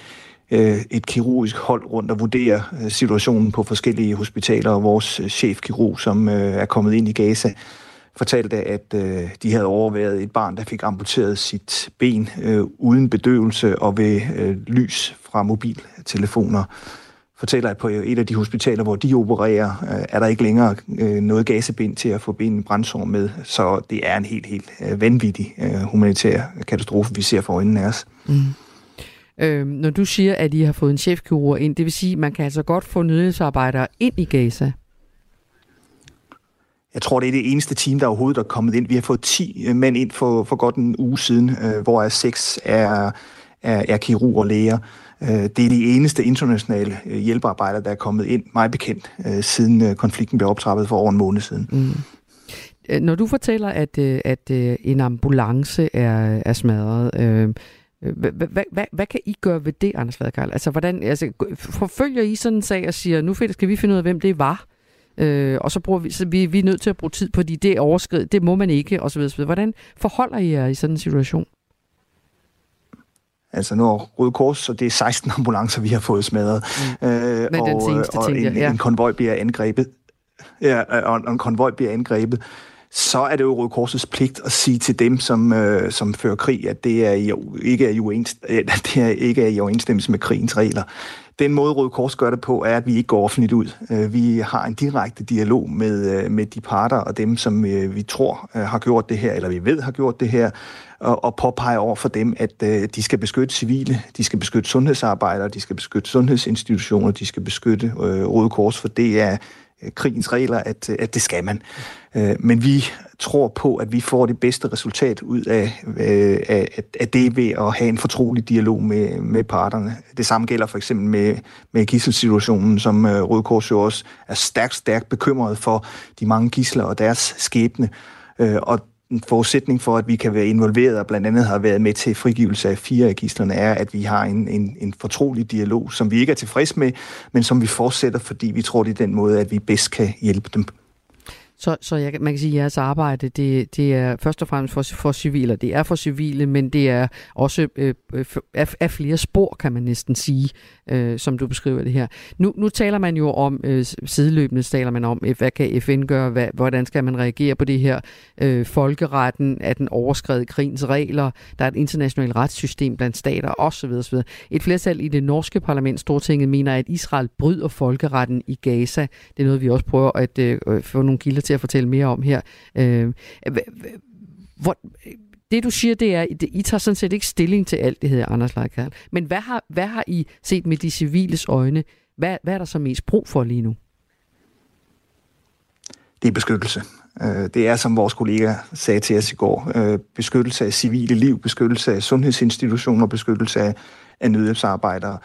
øh, et kirurgisk hold rundt og vurdere øh, situationen på forskellige hospitaler, og vores øh, chefkirurg, som øh, er kommet ind i Gaza, fortalte, at øh, de havde overværet et barn, der fik amputeret sit ben øh, uden bedøvelse og ved øh, lys fra mobiltelefoner fortæller, at på et af de hospitaler, hvor de opererer, øh, er der ikke længere øh, noget gasebind til at få benene brændsår med. Så det er en helt, helt øh, vanvittig humanitær katastrofe, vi ser for øjnene af os. Mm. Øh, når du siger, at I har fået en chefkirurg ind, det vil sige, at man kan altså godt få nødhjælpsarbejdere ind i Gaza? Jeg tror, det er det eneste team, der overhovedet er kommet ind. Vi har fået 10 mænd ind for, for godt en uge siden, øh, hvor seks er, er, er kirurger og læger. Øh, det er de eneste internationale øh, hjælpearbejdere, der er kommet ind, mig bekendt, øh, siden konflikten blev optrappet for over en måned siden. Mm. Når du fortæller, at, at en ambulance er, er smadret, hvad, hvad, hvad, hvad kan I gøre ved det, Anders Ladekarl? Altså, hvordan, altså, forfølger I sådan en sag og siger, nu skal vi finde ud af, hvem det var? Øh, og så bruger vi, så vi, vi er nødt til at bruge tid på de det overskridt, det må man ikke, osv. osv. Hvordan forholder I jer i sådan en situation? Altså nu er Røde Kors, så det er 16 ambulancer, vi har fået smadret. Mm. Øh, og, den seneste, og en, ja. en konvoj bliver angrebet. Ja, og en konvoj bliver angrebet så er det jo Røde Korsets pligt at sige til dem, som, øh, som fører krig, at det, er i, ikke er i at det er ikke er i overensstemmelse med krigens regler. Den måde Røde Kors gør det på, er, at vi ikke går offentligt ud. Øh, vi har en direkte dialog med, øh, med de parter og dem, som øh, vi tror har gjort det her, eller vi ved har gjort det her, og, og påpeger over for dem, at de skal beskytte civile, de skal beskytte sundhedsarbejdere, de skal beskytte sundhedsinstitutioner, de skal beskytte Røde Kors, for det er Øh, krigens regler, at, øh, at det skal man. Øh, men vi tror på, at vi får det bedste resultat ud af, af, af det ved at have en fortrolig dialog med, med parterne. Det samme gælder for eksempel med, med gisselsituationen, som Røde Kors jo også er stærkt, stærkt bekymret for de mange gisler og deres skæbne. Og en forudsætning for, at vi kan være involveret og blandt andet har været med til frigivelse af fire af gislerne, er, at vi har en, en, en fortrolig dialog, som vi ikke er tilfreds med, men som vi fortsætter, fordi vi tror, det er den måde, at vi bedst kan hjælpe dem så, så jeg, man kan sige, at jeres arbejde, det, det er først og fremmest for, for civile. Det er for civile, men det er også øh, øh af, af flere spor, kan man næsten sige, øh, som du beskriver det her. Nu, nu taler man jo om, øh, sideløbende taler man om, øh, hvad kan FN gøre, hvad, hvordan skal man reagere på det her? Øh, folkeretten, er den overskrevet krigens regler? Der er et internationalt retssystem blandt stater osv. osv. Et flertal i det norske parlament, Stortinget, mener, at Israel bryder folkeretten i Gaza. Det er noget, vi også prøver at øh, få nogle kilder til at fortælle mere om her. Øh, hvor, det du siger, det er, at I tager sådan set ikke stilling til alt det her, Anders Leikard. Men hvad har, hvad har I set med de civiles øjne? Hvad, hvad er der så mest brug for lige nu? Det er beskyttelse. Øh, det er, som vores kollega sagde til os i går, øh, beskyttelse af civile liv, beskyttelse af sundhedsinstitutioner, beskyttelse af, af nødhjælpsarbejdere.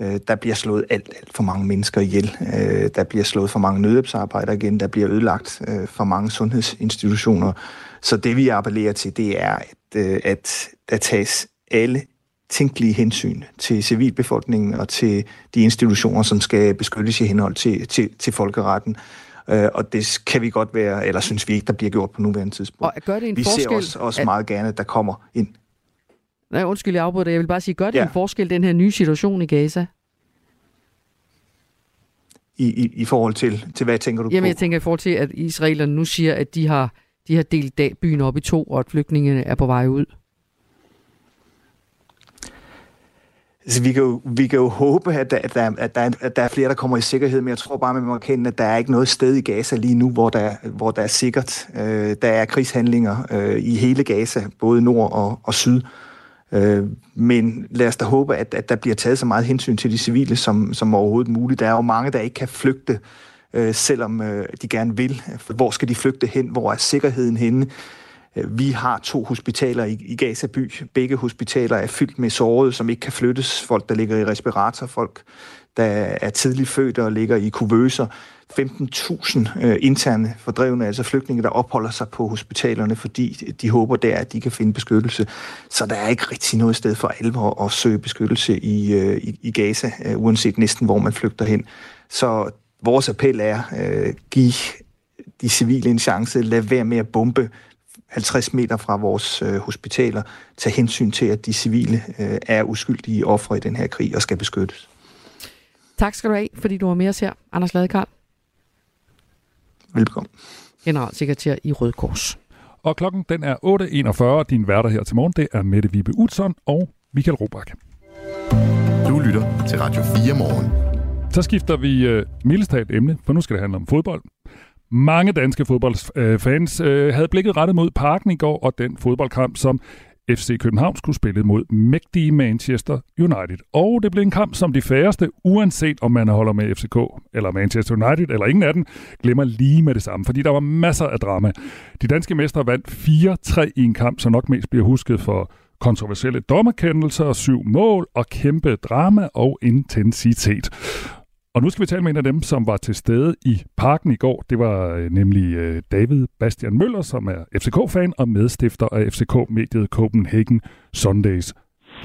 Øh, der bliver slået alt, alt for mange mennesker ihjel. Der bliver slået for mange nødhjælpsarbejdere igen. Der bliver ødelagt for mange sundhedsinstitutioner. Så det vi appellerer til, det er, at, øh, at der tages alle tænkelige hensyn til civilbefolkningen og til de institutioner, som skal beskyttes i henhold til, til, til folkeretten. Øh, og det kan vi godt være, eller synes vi ikke, der bliver gjort på nuværende tidspunkt. Og gør det en vi forskel, ser også, også at... meget gerne, at der kommer ind. Nej, undskyld, jeg afbryder det. Jeg vil bare sige, gør det ja. en forskel, den her nye situation i Gaza? I, i, i forhold til, til, hvad tænker du Jamen, på? jeg tænker i forhold til, at israelerne nu siger, at de har, de har delt dag, byen op i to, og at flygtningene er på vej ud. Altså, vi, kan jo, vi kan jo håbe, at der, at, der, at, der, at der er flere, der kommer i sikkerhed, men jeg tror bare, man må erkende, at der er ikke noget sted i Gaza lige nu, hvor der, hvor der er sikkert. Øh, der er krigshandlinger øh, i hele Gaza, både nord og, og syd. Øh, men lad os da håbe, at, at der bliver taget så meget hensyn til de civile som, som overhovedet muligt. Der er jo mange, der ikke kan flygte, øh, Øh, selvom øh, de gerne vil. Hvor skal de flygte hen? Hvor er sikkerheden henne? Øh, vi har to hospitaler i, i Gaza by. Begge hospitaler er fyldt med sårede, som ikke kan flyttes. Folk, der ligger i respirator, folk, der er tidligt født og ligger i kuvøser. 15.000 øh, interne fordrevne, altså flygtninge, der opholder sig på hospitalerne, fordi de håber der, at de kan finde beskyttelse. Så der er ikke rigtig noget sted for alvor at søge beskyttelse i, øh, i, i Gaza, øh, uanset næsten hvor man flygter hen. Så vores appel er, øh, give de civile en chance, lad være med at bombe 50 meter fra vores øh, hospitaler, tage hensyn til, at de civile øh, er uskyldige ofre i den her krig og skal beskyttes. Tak skal du have, fordi du var med os her, Anders Ladekarl. Velkommen. Generalsekretær i Røde Kors. Og klokken den er 8.41. Din værter her til morgen, det er Mette Vibe Utzon og Michael Robach. Du lytter til Radio 4 morgen. Så skifter vi øh, mildestalt emne, for nu skal det handle om fodbold. Mange danske fodboldfans øh, øh, havde blikket rettet mod parken i går, og den fodboldkamp, som FC København skulle spille mod mægtige Manchester United. Og det blev en kamp, som de færreste, uanset om man holder med FCK eller Manchester United eller ingen af dem, glemmer lige med det samme, fordi der var masser af drama. De danske mestre vandt 4-3 i en kamp, som nok mest bliver husket for kontroversielle dommerkendelser, syv mål og kæmpe drama og intensitet. Og nu skal vi tale med en af dem, som var til stede i parken i går. Det var øh, nemlig øh, David Bastian Møller, som er FCK-fan og medstifter af FCK-mediet Copenhagen Sundays.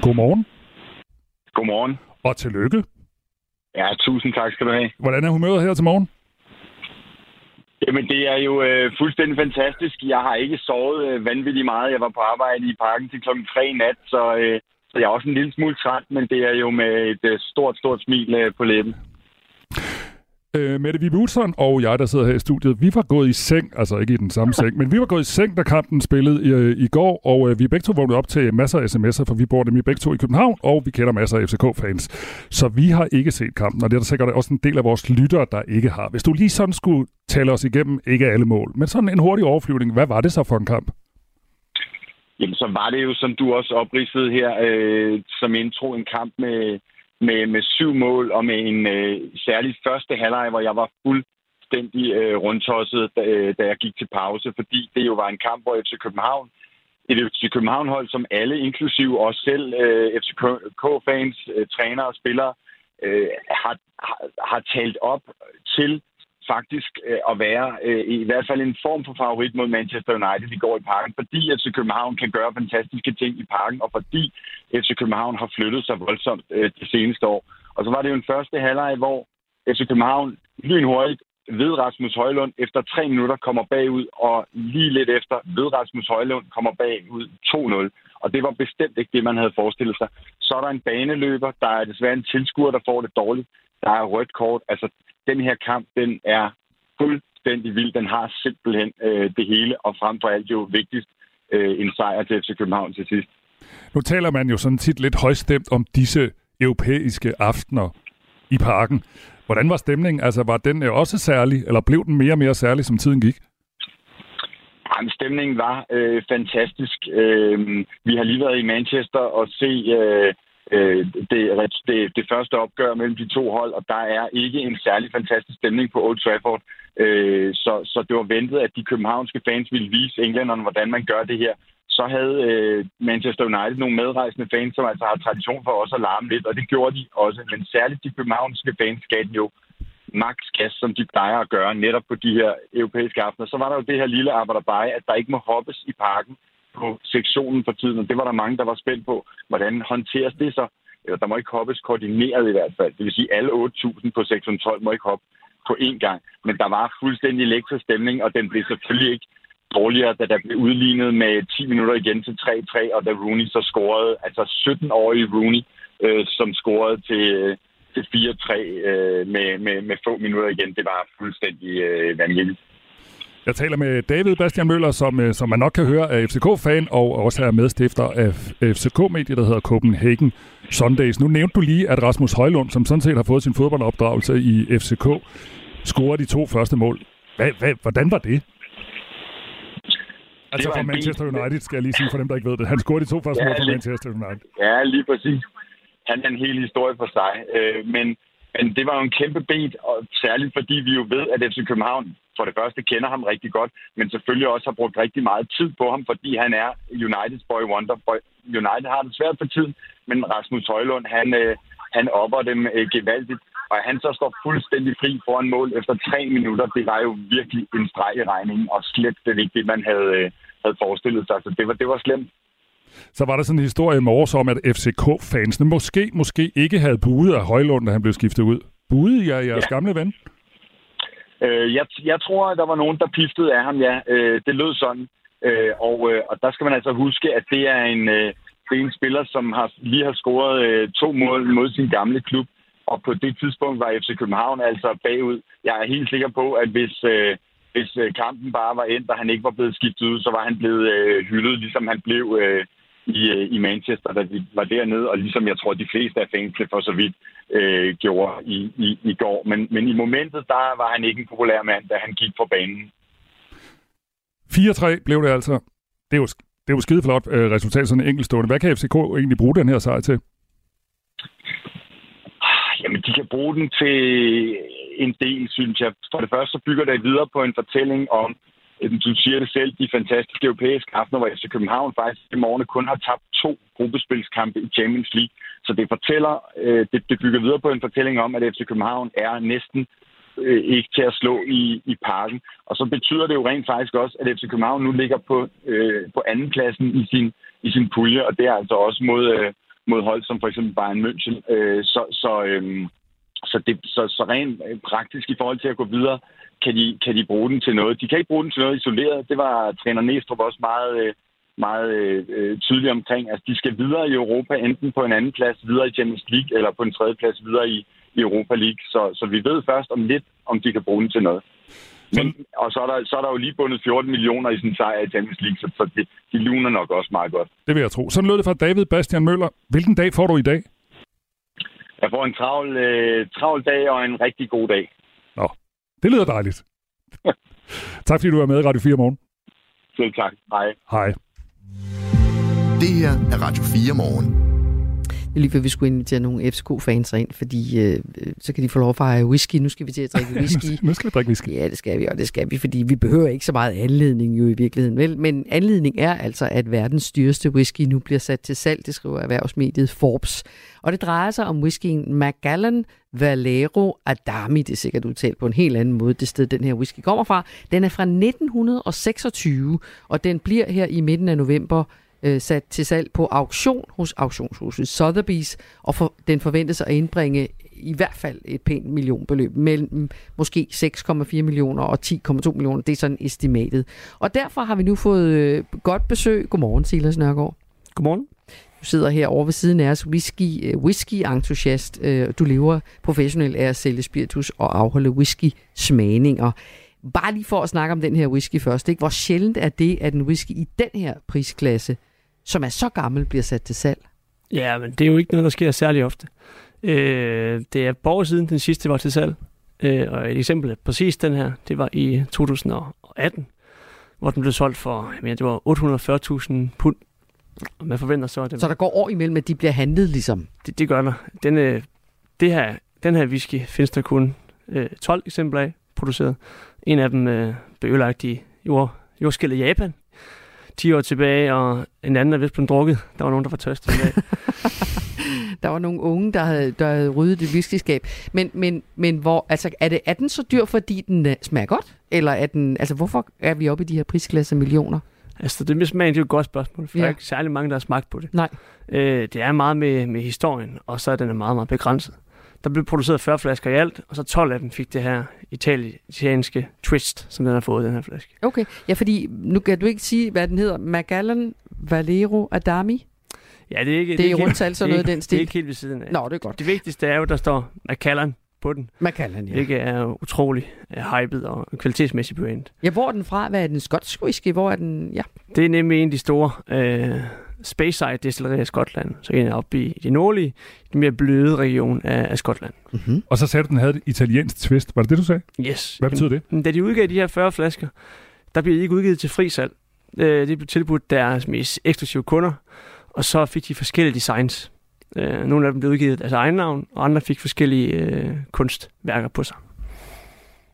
Godmorgen. Godmorgen. Og tillykke. Ja, tusind tak skal du have. Hvordan er humøret her til morgen? Jamen, det er jo øh, fuldstændig fantastisk. Jeg har ikke sovet øh, vanvittigt meget. Jeg var på arbejde i parken til klokken 3 i nat, så, øh, så jeg er også en lille smule træt, men det er jo med et øh, stort, stort smil øh, på læben. Øh, Mette Vibe Utzon og jeg, der sidder her i studiet, vi var gået i seng, altså ikke i den samme seng, men vi var gået i seng, da kampen spillede i, øh, i går, og øh, vi er begge to vågnet op til masser af sms'er, for vi bor nemlig begge to i København, og vi kender masser af FCK-fans. Så vi har ikke set kampen, og det er der sikkert også en del af vores lyttere, der ikke har. Hvis du lige sådan skulle tale os igennem, ikke alle mål, men sådan en hurtig overflyvning, hvad var det så for en kamp? Jamen, så var det jo, som du også opridsede her, øh, som intro, en kamp med med, med syv mål og med en øh, særlig første halvleg, hvor jeg var fuldstændig øh, rundtosset, da, øh, da jeg gik til pause, fordi det jo var en kamp, hvor FC København, et FC København-hold, som alle, inklusive os selv, øh, FCK-fans, øh, trænere og spillere, øh, har, har, har talt op til faktisk øh, at være øh, i hvert fald en form for favorit mod Manchester United i går i parken, fordi FC København kan gøre fantastiske ting i parken, og fordi FC København har flyttet sig voldsomt øh, det seneste år. Og så var det jo en første halvleg, hvor FC København lynhurtigt ved Rasmus Højlund efter tre minutter kommer bagud, og lige lidt efter ved Rasmus Højlund kommer bagud 2-0. Og det var bestemt ikke det, man havde forestillet sig. Så er der en baneløber, der er desværre en tilskuer, der får det dårligt. Der er rødt kort. Altså, den her kamp, den er fuldstændig vild. Den har simpelthen øh, det hele, og frem for alt jo vigtigst øh, en sejr til FC København til sidst. Nu taler man jo sådan tit lidt højstemt om disse europæiske aftener i parken. Hvordan var stemningen? Altså, var den også særlig, eller blev den mere og mere særlig, som tiden gik? Jamen, stemningen var øh, fantastisk. Øh, vi har lige været i Manchester og se øh, øh, det, det, det første opgør mellem de to hold, og der er ikke en særlig fantastisk stemning på Old Trafford. Øh, så, så det var ventet, at de københavnske fans ville vise englænderne, hvordan man gør det her. så havde øh, Manchester United nogle medrejsende fans, som altså har tradition for også at larme lidt, og det gjorde de også. Men særligt de københavnske fans gav den jo max gas, som de plejer at gøre netop på de her europæiske aftener. Så var der jo det her lille arbejderbej, at der ikke må hoppes i parken på sektionen for tiden, og det var der mange, der var spændt på. Hvordan håndteres det så? Eller der må ikke hoppes koordineret i hvert fald. Det vil sige, at alle 8.000 på sektion 12 må ikke hoppe på én gang. Men der var fuldstændig elektrisk stemning, og den blev selvfølgelig ikke dårligere, da der blev udlignet med 10 minutter igen til 3-3, og da Rooney så scorede, altså 17-årige Rooney, øh, som scorede til, øh, til 4-3 øh, med, med, med få minutter igen. Det var fuldstændig øh, vanvittigt. Jeg taler med David Bastian Møller, som, øh, som man nok kan høre er FCK-fan, og også er medstifter af FCK-mediet, der hedder Copenhagen Sundays. Nu nævnte du lige, at Rasmus Højlund, som sådan set har fået sin fodboldopdragelse i FCK, scorede de to første mål. Hvad, hvad, hvordan var det? Altså for Manchester United, skal jeg lige sige for dem, der ikke ved det. Han scorede de to første ja, mål for Manchester United. Ja, lige præcis. Han er en hel historie for sig. Øh, men, men det var jo en kæmpe bed, og særligt fordi vi jo ved, at FC København for det første kender ham rigtig godt, men selvfølgelig også har brugt rigtig meget tid på ham, fordi han er Uniteds boy wonder. United har det svært for tiden, men Rasmus Højlund, han, øh, han opper dem øh, gevaldigt. Og han så står fuldstændig fri foran mål efter tre minutter, det var jo virkelig en streg i regningen, og slet det ikke det, man havde, øh, havde forestillet sig. Så det var, det var slemt. Så var der sådan en historie i morges om, at FCK-fansene måske, måske ikke havde buet af Højlund, da han blev skiftet ud. I af jeres ja. gamle ven? Øh, jeg, jeg tror, at der var nogen, der piftede af ham, ja. Øh, det lød sådan. Øh, og, øh, og der skal man altså huske, at det er en, øh, det er en spiller, som har, lige har scoret øh, to mål mod sin gamle klub. Og på det tidspunkt var FC København altså bagud. Jeg er helt sikker på, at hvis, øh, hvis øh, kampen bare var endt, og han ikke var blevet skiftet ud, så var han blevet øh, hyldet, ligesom han blev øh, i, øh, i Manchester, da de var dernede, og ligesom jeg tror, de fleste af fængslet for så vidt øh, gjorde i, i, i går. Men, men i momentet, der var han ikke en populær mand, da han gik på banen. 4-3 blev det altså. Det er jo, det er jo skide flot øh, resultat, sådan enkeltstående. Hvad kan FCK egentlig bruge den her sejr til? Jamen, de kan bruge den til en del, synes jeg. For det første så bygger det videre på en fortælling om, du siger det selv, de fantastiske europæiske aftener, hvor FC København faktisk i morgen kun har tabt to gruppespilskampe i Champions League. Så det fortæller, øh, det, det bygger videre på en fortælling om, at FC København er næsten øh, ikke til at slå i, i parken. Og så betyder det jo rent faktisk også, at FC København nu ligger på, øh, på anden pladsen i sin, i sin pulje, og det er altså også mod, øh, mod hold som for eksempel Bayern München. Øh, så, så, øh, så, det, så, så rent praktisk i forhold til at gå videre, kan de, kan de bruge den til noget. De kan ikke bruge den til noget isoleret. Det var træner Næstrup også meget, øh, meget øh, tydelig omkring. Altså, de skal videre i Europa, enten på en anden plads, videre i Champions League, eller på en tredje plads, videre i, i Europa League. Så, så vi ved først om lidt, om de kan bruge den til noget. Men, og så er, der, så er der jo lige bundet 14 millioner i sin sejr i Champions League, så, så de, de luner nok også meget godt. Det vil jeg tro. Sådan lød det fra David Bastian Møller. Hvilken dag får du i dag? Jeg får en travl, øh, travl dag og en rigtig god dag. Nå, det lyder dejligt. tak fordi du var med i Radio 4 morgen. Selv tak. Hej. Hej. Det her er Radio 4 morgen lige før vi skulle invitere nogle FCK-fans ind, fordi øh, så kan de få lov at fejre whisky. Nu skal vi til at drikke whisky. nu skal vi drikke whisky. Ja, det skal vi, og det skal vi, fordi vi behøver ikke så meget anledning jo i virkeligheden. Vel? Men anledning er altså, at verdens dyreste whisky nu bliver sat til salg, det skriver erhvervsmediet Forbes. Og det drejer sig om whiskyen Magallan Valero Adami. Det er sikkert udtalt på en helt anden måde, det sted, den her whisky kommer fra. Den er fra 1926, og den bliver her i midten af november øh, sat til salg på auktion hos auktionshuset Sotheby's, og for, den forventes at indbringe i hvert fald et pænt millionbeløb, mellem måske 6,4 millioner og 10,2 millioner. Det er sådan estimatet. Og derfor har vi nu fået øh, godt besøg. Godmorgen, Silas Nørgaard. Godmorgen. Du sidder her over ved siden af os, whisky, øh, whisky-entusiast. Øh, du lever professionelt af at sælge spiritus og afholde whisky-smagninger. Bare lige for at snakke om den her whisky først. Ikke? Hvor sjældent er det, at en whisky i den her prisklasse som er så gammel, bliver sat til salg? Ja, men det er jo ikke noget, der sker særlig ofte. Øh, det er borger siden den sidste var til salg. Øh, og et eksempel er præcis den her, det var i 2018, hvor den blev solgt for, jeg mener, det var 840.000 pund. Og man forventer så, at det Så der går år imellem, at de bliver handlet ligesom? Det, det gør der. Den, øh, det her, den her whisky findes der kun øh, 12 eksempler af produceret. En af dem øh, blev ødelagt i jord, jordskældet Japan 10 år tilbage, og en anden er vist blevet drukket. Der var nogen, der var tørstige i dag. Der var nogle unge, der havde, der havde ryddet det whiskyskab. Men, men, men hvor, altså, er, det, er den så dyr, fordi den øh, smager godt? Eller er den, altså, hvorfor er vi oppe i de her prisklasser millioner? Altså, det med smagen, det er jo et godt spørgsmål, for. Ja. der er ikke særlig mange, der har smagt på det. Nej. Øh, det er meget med, med historien, og så er den meget, meget begrænset. Der blev produceret 40 flasker i alt, og så 12 af dem fik det her itali- italienske twist, som den har fået, den her flaske. Okay, ja, fordi nu kan du ikke sige, hvad den hedder. Magallan Valero Adami? Ja, det er ikke... Det er ikke helt- rundtal sådan det er noget ikke- den Det stil. er ikke helt ved siden af. Nå, det er godt. Det vigtigste er jo, der står Macallan på den. Macallan, ja. Hvilket er utrolig uh, hyped og kvalitetsmæssigt brand. Ja, hvor er den fra? Hvad er den? Skotsk whisky? Hvor er den? Ja. Det er nemlig en af de store uh, Speyside destillerier i Skotland. Så en er oppe i de nordlige, den mere bløde region af, af Skotland. Mm-hmm. Og så sagde du, den havde et italiensk twist. Var det det, du sagde? Yes. Hvad betyder det? Da de udgav de her 40 flasker, der blev de ikke udgivet til fri salg. Øh, Det blev tilbudt deres mest eksklusive kunder, og så fik de forskellige designs. Øh, Nogle af dem blev udgivet af deres egen navn, og andre fik forskellige øh, kunstværker på sig.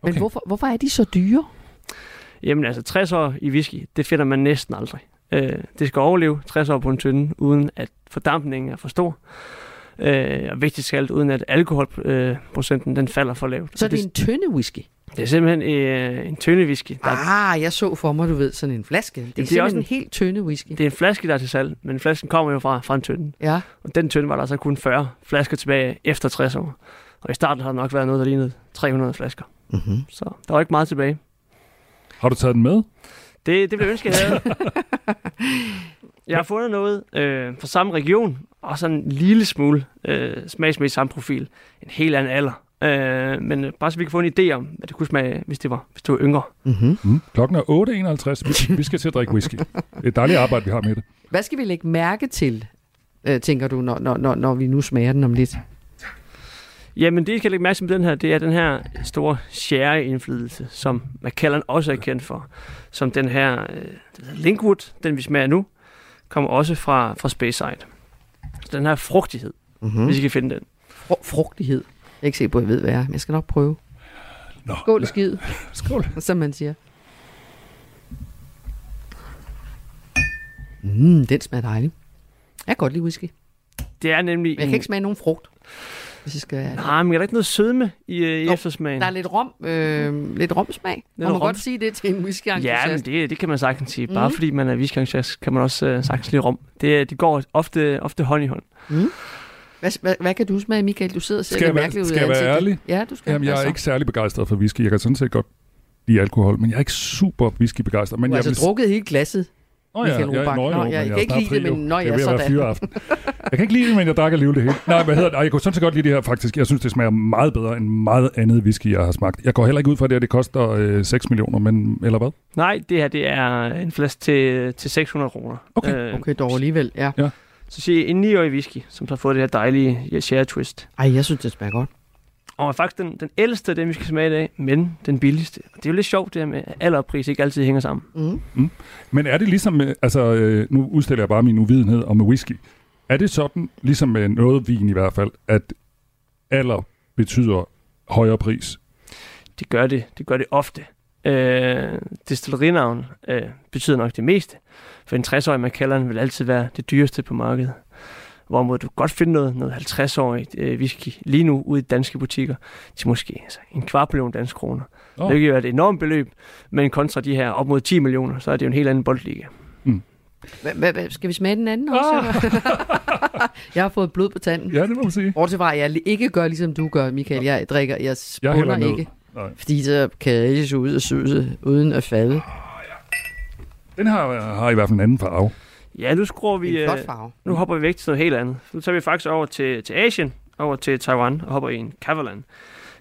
Men hvorfor, hvorfor er de så dyre? Jamen altså, 60 år i whisky, det finder man næsten aldrig. Øh, det skal overleve 60 år på en tynde, uden at fordampningen er for stor. Øh, og vigtigst alt, uden at alkoholprocenten den falder for lavt. Så er det en tynde whisky? Det er simpelthen øh, en tynde whisky. Der, Ah, jeg så for mig, du ved, sådan en flaske. Det er, det er simpelthen også en en- helt tynde whisky. Det er en flaske, der er til salg, men flasken kommer jo fra, fra en tynde. Ja. Og den tynde var der så kun 40 flasker tilbage efter 60 år. Og i starten har der nok været noget, der lignede 300 flasker. Mm-hmm. Så der var ikke meget tilbage. Har du taget den med? Det, det blev ønsket, jeg havde. Jeg har fundet noget øh, fra samme region, og sådan en lille smule øh, smagsmæssigt samme profil. En helt anden alder. Øh, men øh, bare så vi kan få en idé om, hvad det kunne smage, hvis det var, hvis det var yngre. Mm-hmm. Mm. Klokken er 8.51. Vi, vi skal til at drikke whisky. Det er et dejligt arbejde, vi har med det. Hvad skal vi lægge mærke til, øh, tænker du, når, når, når, når vi nu smager den om lidt? Jamen, det, jeg skal lægge mærke til med den her, det er den her store sherry-indflydelse, som Macallan også er kendt for. Som den her øh, Linkwood, den vi smager nu, kommer også fra, fra Speyside. Så den her frugtighed, Mhm. mm-hmm. hvis I kan finde den. Fru- frugtighed. Jeg er ikke sikker på, at jeg ved, hvad jeg er, men jeg skal nok prøve. Nå, Skål i skid, Skål. som man siger. Mm, den smager dejlig. Jeg kan godt lide whisky. Det er nemlig... Men jeg kan ikke smage nogen frugt, hvis jeg skal være. Nej, men er der ikke noget sødme i, øh, i eftersmagen? Der er lidt rom, øh, lidt romsmag. Må man rom. godt sige det til en whisky Ja, men det, det kan man sagtens sige. Bare Mhm. fordi man er whisky kan man også øh, sagtens lide rom. Det, de går ofte, ofte hånd i hånd. Mm. Hvad, hvad, hvad kan du smage, Michael? Du sidder lidt være, mærkeligt ud skal af jeg være ærlig? Ja, du skal. Jamen, jeg er så? ikke særlig begejstret for whisky. Jeg kan sådan set godt lide alkohol, men jeg er ikke super whisky-begejstret. Men Du har jeg altså drukket hele glasset. Åh ja, Michael Robach. nå, jo, Nå, jeg, jeg kan er ikke lide fri, det, men er jeg være sådan. fyreaften. Jeg kan ikke lide det, men jeg drikker alligevel det hele. Nej, hvad hedder det? Ej, Jeg kunne sådan set godt lide det her, faktisk. Jeg synes, det smager meget bedre end meget andet whisky, jeg har smagt. Jeg går heller ikke ud fra det, at det koster øh, 6 millioner, men eller hvad? Nej, det her det er en flaske til, til 600 kroner. Okay. Okay, dog alligevel, ja. ja. Så siger en 9-årig whisky, som så har fået det her dejlige share twist. Ej, jeg synes, det smager godt. Og er faktisk den, den ældste af dem, vi skal smage i dag, men den billigste. Og det er jo lidt sjovt det her med, at alder og pris ikke altid hænger sammen. Mm. Mm. Men er det ligesom, med- altså øh, nu udstiller jeg bare min uvidenhed om whisky. Er det sådan, ligesom med noget vin i hvert fald, at alder betyder højere pris? Det gør det. Det gør det ofte. Øh, distillerinavn øh, betyder nok det meste. For en 60-årig Macallan vil altid være det dyreste på markedet. Hvorimod du kan godt finde noget, noget 50-årig øh, whisky lige nu ude i danske butikker til måske altså, en kvart million danske kroner. Oh. Det kan jo være et enormt beløb, men kontra de her op mod 10 millioner, så er det jo en helt anden boldliga. Hva, skal vi smage den anden også? eller? jeg har fået blod på tanden. Ja, det må man sige. Bortset fra, at jeg ikke gør, ligesom du gør, Michael. Jeg drikker, jeg spunder ikke. Nej. Fordi så kan jeg ikke se ud og søse, uden at falde. Den har, har i hvert fald en anden farve. Ja, nu skruer vi... Øh. Nu hopper vi væk til noget helt andet. Nu tager vi faktisk over til, til Asien, over til Taiwan, og hopper i en Kavalan.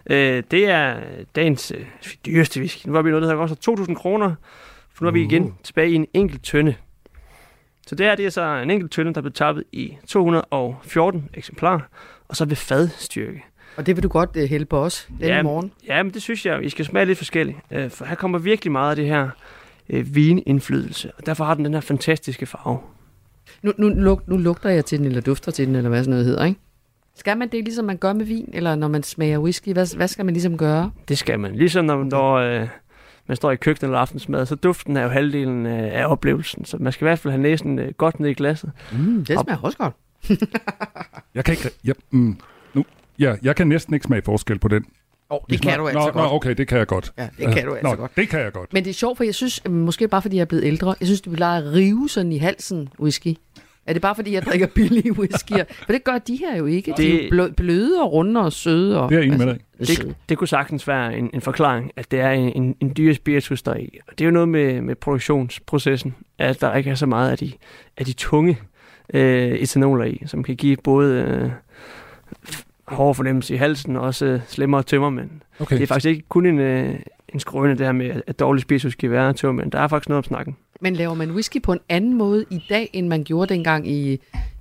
Øh, det er dagens øh, dyreste whisky. Nu var vi noget, der koster 2.000 kroner, for nu er vi igen tilbage i en enkelt tønde. Så det her det er så en enkelt tønde, der blev tappet i 214 eksemplarer, og så ved fadstyrke. Og det vil du godt uh, hælde på os denne ja, morgen. Ja, men det synes jeg, I skal smage lidt forskelligt. Øh, for her kommer virkelig meget af det her øh, vinindflydelse, og derfor har den den her fantastiske farve. Nu, nu, lug, nu lugter jeg til den, eller dufter til den, eller hvad sådan noget hedder, ikke? Skal man det, ligesom man gør med vin, eller når man smager whisky? Hvad, hvad skal man ligesom gøre? Det skal man. Ligesom når, når øh, man står i køkkenet eller aftensmad, så duften er jo halvdelen af oplevelsen. Så man skal i hvert fald have næsen øh, godt ned i glasset. Mm, det smager også godt. Jeg kan ikke... Ja, mm, nu, ja, jeg kan næsten ikke smage forskel på den. Oh, det kan du altså nå, godt. Nå, okay, det kan jeg godt. Ja, det kan du altså nå, godt. det kan jeg godt. Men det er sjovt, for jeg synes, øh, måske bare fordi jeg er blevet ældre, jeg synes, det plejer at rive sådan i halsen, whisky. Er det bare fordi, jeg drikker billige whiskyer? For det gør de her jo ikke. De er jo blø- bløde og runde og søde. Og, Det er jeg enig med dig. Det, det kunne sagtens være en, en forklaring, at det er en, en, en dyre spiritus, der er i. Og det er jo noget med, med produktionsprocessen, at der ikke er så meget af de, af de tunge øh, etanoler i, som kan give både øh, hård fornemmelse i halsen og også øh, slemmere tømmermænd. Okay. Det er faktisk ikke kun en, øh, en skrøne der med, at dårlig spiritus kan være tømmermænd. Der er faktisk noget om snakken. Men laver man whisky på en anden måde i dag, end man gjorde dengang i,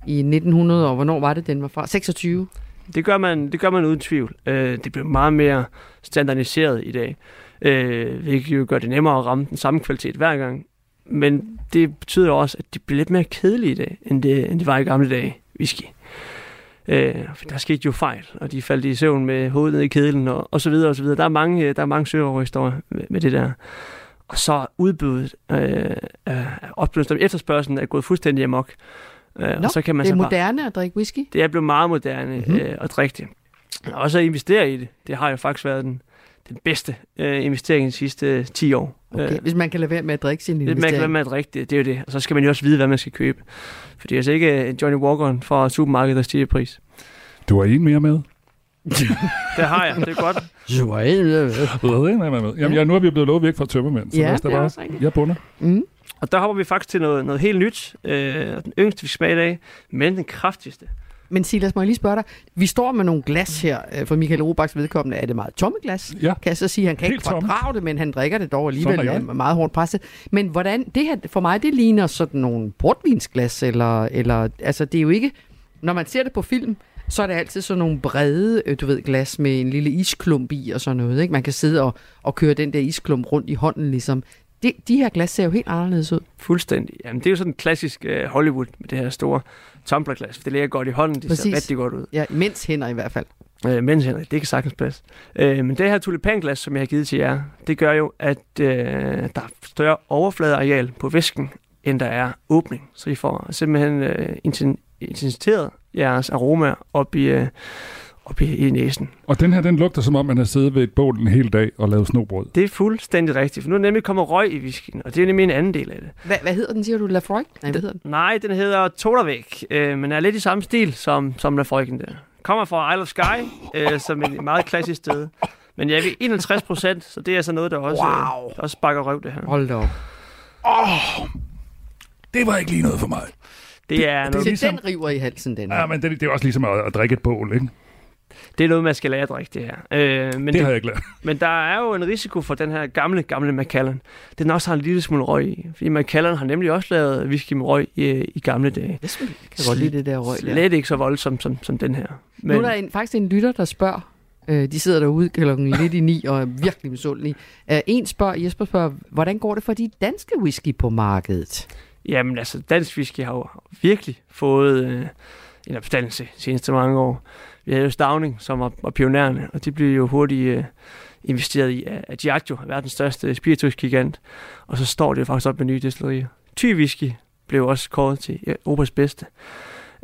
i 1900, og hvornår var det, den var fra? 26? Det gør man, det gør man uden tvivl. Øh, det bliver meget mere standardiseret i dag, øh, hvilket jo gør det nemmere at ramme den samme kvalitet hver gang. Men det betyder også, at det bliver lidt mere kedeligt i dag, end det, end det var i gamle dage, whisky. Øh, der skete jo fejl, og de faldt i søvn med hovedet i kedlen, og, og så videre, og så videre. Der er mange, der er mange søoverhistorier med, med det der. Og så udbuddet øh, af oplevelsen efterspørgselen er gået fuldstændig amok. Øh, Nå, og så kan man det er så bare, moderne at drikke whisky? det er blevet meget moderne mm-hmm. øh, at drikke det. Og at investere i det, det har jo faktisk været den, den bedste øh, investering de sidste 10 år. Okay, hvis man kan lade være med at drikke sin det, man kan investering. være med at drikke det, det er jo det. Og så skal man jo også vide, hvad man skal købe. For det er altså ikke øh, Johnny Walker fra supermarkedet, der stiger pris. Du har en mere med. Det har jeg, det er godt. Du har en mere med. Jamen, ja, nu er vi blevet lovet væk fra tømmermænd, så Ja, det er bare... også. Jeg bunder. Mm. Og der hopper vi faktisk til noget, noget helt nyt. Øh, den yngste, vi skal smage i dag, men den kraftigste. Men Silas, må jeg lige spørge dig. Vi står med nogle glas her, øh, for Michael Robachs vedkommende er det meget tomme glas. Ja. Kan jeg så sige, han kan Helt ikke tomme. fordrage det, men han drikker det dog alligevel er øh, meget hårdt presset. Men hvordan, det her, for mig, det ligner sådan nogle portvinsglas, eller, eller, altså det er jo ikke, når man ser det på film, så er det altid sådan nogle brede, øh, du ved, glas med en lille isklump i og sådan noget. Ikke? Man kan sidde og, og køre den der isklump rundt i hånden ligesom. De, de her glas ser jo helt anderledes ud. Fuldstændig. Jamen, det er jo sådan klassisk øh, Hollywood med det her store tumblerglas. Det ligger godt i hånden, det Præcis. ser rigtig godt ud. Ja, mens hænder i hvert fald. Øh, mens Henrik, det kan sagtens passe. Øh, men det her tulipanglas, som jeg har givet til jer, det gør jo, at øh, der er større overfladeareal på væsken, end der er åbning. Så I får simpelthen øh, inten- intensiteret jeres aroma op i, øh, op i, i næsen. Og den her, den lugter som om, man har siddet ved et bål en hel dag og lavet snobrød. Det er fuldstændig rigtigt, for nu er nemlig kommet røg i whiskyen, og det er nemlig en anden del af det. Hvad, hvad hedder den, siger du? Lafroy? Nej, hvad hedder den? Nej, den hedder Todervæk, øh, men er lidt i samme stil som, som Lafroigen der. Kommer fra Isle of Skye, øh, som et meget klassisk sted. Men jeg ved 51 procent, så det er altså noget, der også, Wow. øh, der også sparker røv det her. Hold da op. Åh, det var ikke lige noget for mig. Det er, Det, noget, det, den river i halsen, den her. Ja, men det, det er også ligesom at, at drikke et bål, ikke? Det er noget, man skal lære at drikke, det her. Øh, men Det har jeg ikke lært. Men der er jo en risiko for den her gamle, gamle Macallan. Den også har en lille smule røg i. Fordi Macallan har nemlig også lavet whisky med røg i, i gamle dage. Jeg kan godt lide det der røg der. Slet ikke så voldsomt som, som den her. Men... Nu er der en, faktisk en lytter, der spørger. Øh, de sidder derude klokken lidt i ni og er virkelig misundelige. Øh, en spørger, Jesper spørger, hvordan går det for de danske whisky på markedet? Jamen altså, dansk whisky har jo virkelig fået øh, en opstandelse de seneste mange år. Vi havde jo Stavning, som var, var pionærerne, og de blev jo hurtigt øh, investeret i af, af Diageo, verdens største spiritusgigant. Og så står det jo faktisk op med nye destillerier. Thy whisky blev også kåret til Europas bedste.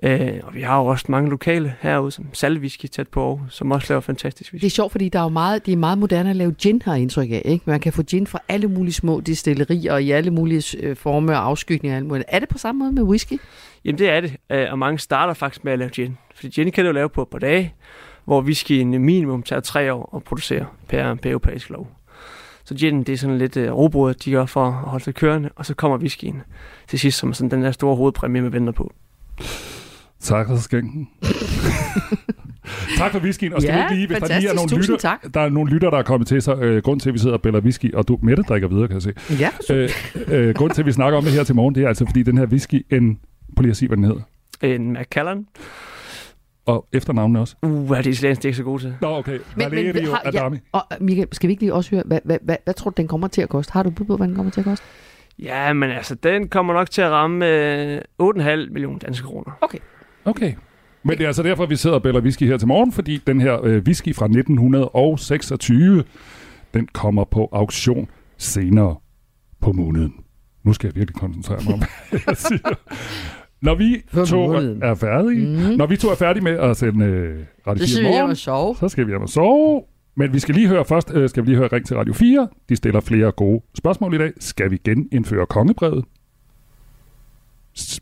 Øh, og vi har jo også mange lokale herude, som Salwhisky tæt på Aarhus, som også laver fantastisk whisky. Det er sjovt, fordi der er jo meget, det er meget moderne at lave gin, har indtryk af. Ikke? Man kan få gin fra alle mulige små destillerier og i alle mulige øh, former og afskygninger. og alt muligt. Er det på samme måde med whisky? Jamen det er det, øh, og mange starter faktisk med at lave gin. Fordi gin kan du lave på et par dage, hvor whiskyen minimum tager tre år at producere per, per europæisk lov. Så gin, det er sådan lidt uh, robrød, de gør for at holde sig kørende, og så kommer whiskyen til sidst som sådan den der store hovedpræmie, man venter på. Tak for skænken. tak for whiskyen. Og skal Ja, vi lige, hvis der lige er nogle Tusind lytter, tak. der er nogle lytter, der er kommet til, så øh, grund til, at vi sidder og bæller whisky, og du, Mette drikker videre, kan jeg se. Ja, øh, øh, grund til, at vi snakker om det her til morgen, det er altså, fordi den her whisky, en, prøv lige at sige, hvad den hedder. En Macallan. Og efternavnet også. Uh, er det italiensk, det er ikke så god til. Nå, okay. Men, men, Valerio har, ja, og Michael, skal vi ikke lige også høre, hvad, hvad, hvad, hvad tror du, den kommer til at koste? Har du bud på, hvad den kommer til at koste? Ja, men altså, den kommer nok til at ramme øh, 8,5 millioner danske kroner. Okay. Okay. Men det er altså derfor, vi sidder og bæller whisky her til morgen, fordi den her øh, whisky fra 1926, den kommer på auktion senere på måneden. Nu skal jeg virkelig koncentrere mig om, hvad jeg siger. Når vi to måneden. er færdige, mm. når vi to er færdige med at sende øh, Radio 4 Så skal vi hjem morgen, sove. så skal vi hjem og sove. Men vi skal lige høre først, øh, skal vi lige høre Ring til Radio 4. De stiller flere gode spørgsmål i dag. Skal vi genindføre kongebrevet?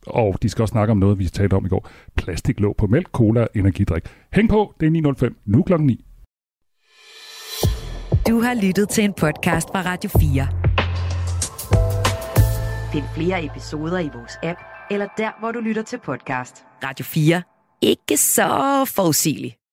Og de skal også snakke om noget, vi talte om i går. Plastiklåg på mælk, cola og energidrik. Hæng på, det er 9.05, nu klokken 9. Du har lyttet til en podcast fra Radio 4. Find flere episoder i vores app, eller der, hvor du lytter til podcast. Radio 4. Ikke så forudsigeligt.